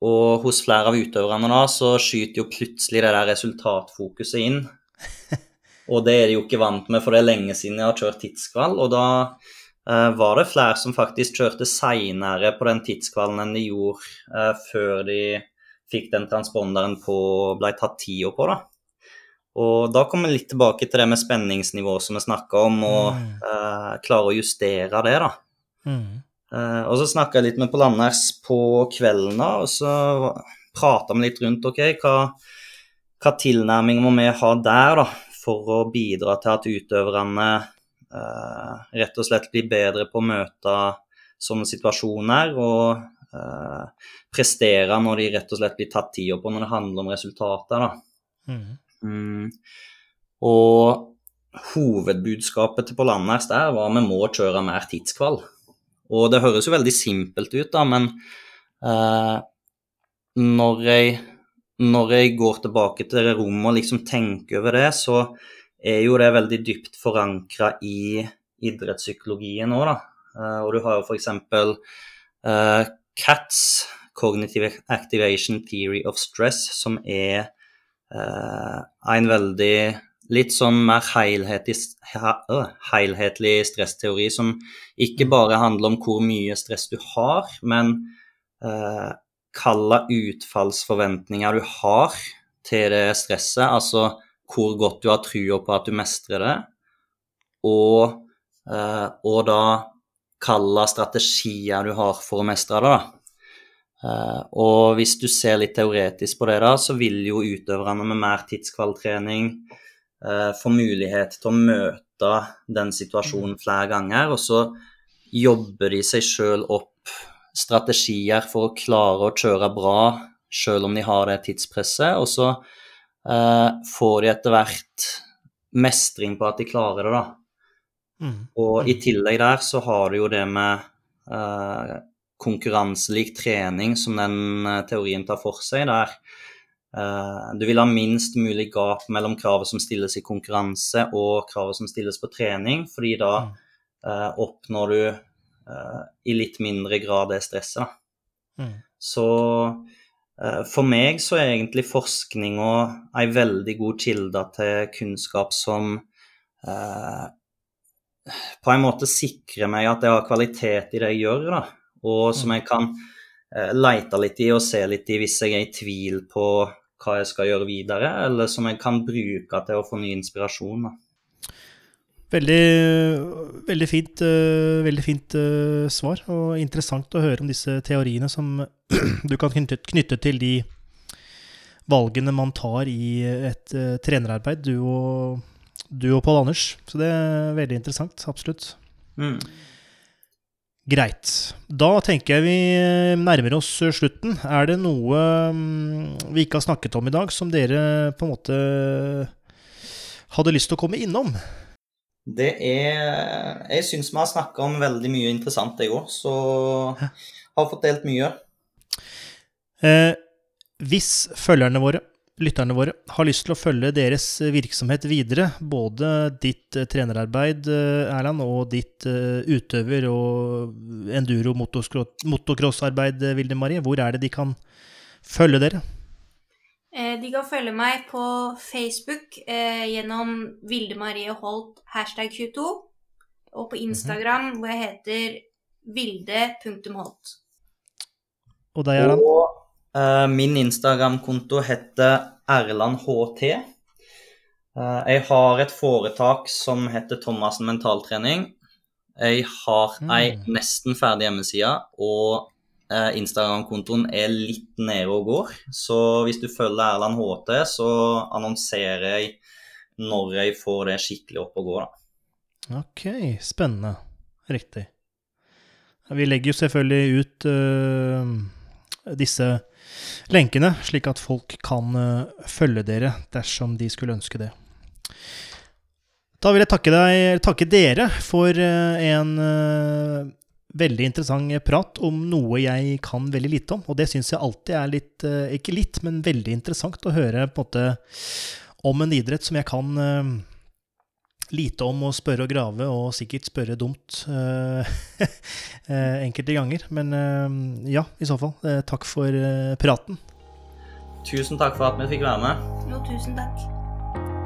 og hos flere av utøverne da, så skyter jo plutselig det der resultatfokuset inn. Og det er de jo ikke vant med, for det er lenge siden jeg har kjørt tidskvall. Og da eh, var det flere som faktisk kjørte seinere på den tidskvallen enn de gjorde eh, før de fikk den transponderen på ble tatt tida på, da. Og da kommer vi litt tilbake til det med spenningsnivået som vi snakka om, og Mm. uh, klare å justere det, da. Mm. Uh, og så snakka jeg litt med Pål Anders på kvelden, da, og så prata vi litt rundt ok, hva, hva tilnærming må vi ha der da, for å bidra til at utøverne uh, rett og slett blir bedre på å møte sånne situasjoner og prestere når de rett og slett blir tatt tida på når det handler om resultater. da. Mm. Mm. Og hovedbudskapet til Pål Anders der var at vi må kjøre mer tidskvall. Og det høres jo veldig simpelt ut, da, men eh, når, jeg, når jeg går tilbake til det rommet og liksom tenker over det, så er jo det veldig dypt forankra i idrettspsykologien òg, da. Eh, og du har jo f.eks. Eh, CATS, Cognitive Activation Theory of Stress, som er en veldig litt sånn mer helhetlig, helhetlig stressteori som ikke bare handler om hvor mye stress du har, men eh, hvilke utfallsforventninger du har til det stresset. Altså hvor godt du har trua på at du mestrer det, og, eh, og da hvilke strategier du har for å mestre det. da. Eh, og hvis du ser litt teoretisk på det, da, så vil jo utøverne med mer tidskvalitrening eh, få mulighet til å møte den situasjonen flere ganger, og så jobber de seg sjøl opp strategier for å klare å kjøre bra sjøl om de har det tidspresset, og så eh, får de etter hvert mestring på at de klarer det, da. Mm. Og i tillegg der så har du jo det med eh, konkurranselik trening som den eh, teorien tar for seg, der eh, du vil ha minst mulig gap mellom kravet som stilles i konkurranse og kravet som stilles på trening, fordi da eh, oppnår du i litt mindre grad det stresset. Mm. Så for meg så er egentlig forskninga ei veldig god kilde til kunnskap som på en måte sikrer meg at jeg har kvalitet i det jeg gjør, da. Og som jeg kan eh, leite litt i og se litt i hvis jeg er i tvil på hva jeg skal gjøre videre, eller som jeg kan bruke til å få ny inspirasjon. Da. Veldig, veldig fint, uh, veldig fint uh, svar, og interessant å høre om disse teoriene som du kan knytte, knytte til de valgene man tar i et uh, trenerarbeid, du og, du og Pål Anders. Så det er veldig interessant. Absolutt. Mm. Greit. Da tenker jeg vi nærmer oss slutten. Er det noe um, vi ikke har snakket om i dag, som dere på en måte hadde lyst til å komme innom? Det er Jeg syns vi har snakka om veldig mye interessant, jeg òg, så har fått delt mye. Eh, hvis følgerne våre, lytterne våre, har lyst til å følge deres virksomhet videre, både ditt uh, trenerarbeid, uh, Erland, og ditt utøver- og enduro-motocrossarbeid, Vilde Marie, hvor er det de kan følge dere? Eh, de kan følge meg på Facebook eh, gjennom Vilde Marie Holt hashtag 22. Og på Instagram hvor jeg heter vilde.holt. Og deg, Erland? Uh, min Instagram-konto heter erlandht. Uh, jeg har et foretak som heter Thomassen mentaltrening. Jeg har ei mm. nesten ferdig hjemmeside, og Eh, Instagram-kontoen er litt nede og går. Så hvis du følger Erland HT, så annonserer jeg når jeg får det skikkelig opp og gå. Da. Ok, spennende. Riktig. Vi legger jo selvfølgelig ut uh, disse lenkene, slik at folk kan uh, følge dere dersom de skulle ønske det. Da vil jeg takke, deg, takke dere for uh, en veldig interessant prat om noe jeg kan veldig lite om. Og det syns jeg alltid er litt, eh, ikke litt, men veldig interessant å høre på en måte om en idrett som jeg kan lite om å spørre og grave, og sikkert spørre dumt uh, enkelte ganger. Men uh, ja, i så fall. takk for praten. Tusen takk for at vi fikk være med. Jo, tusen takk.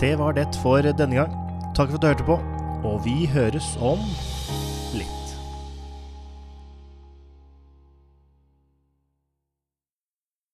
Det var det for denne gang. Takk for at du hørte på, og vi høres om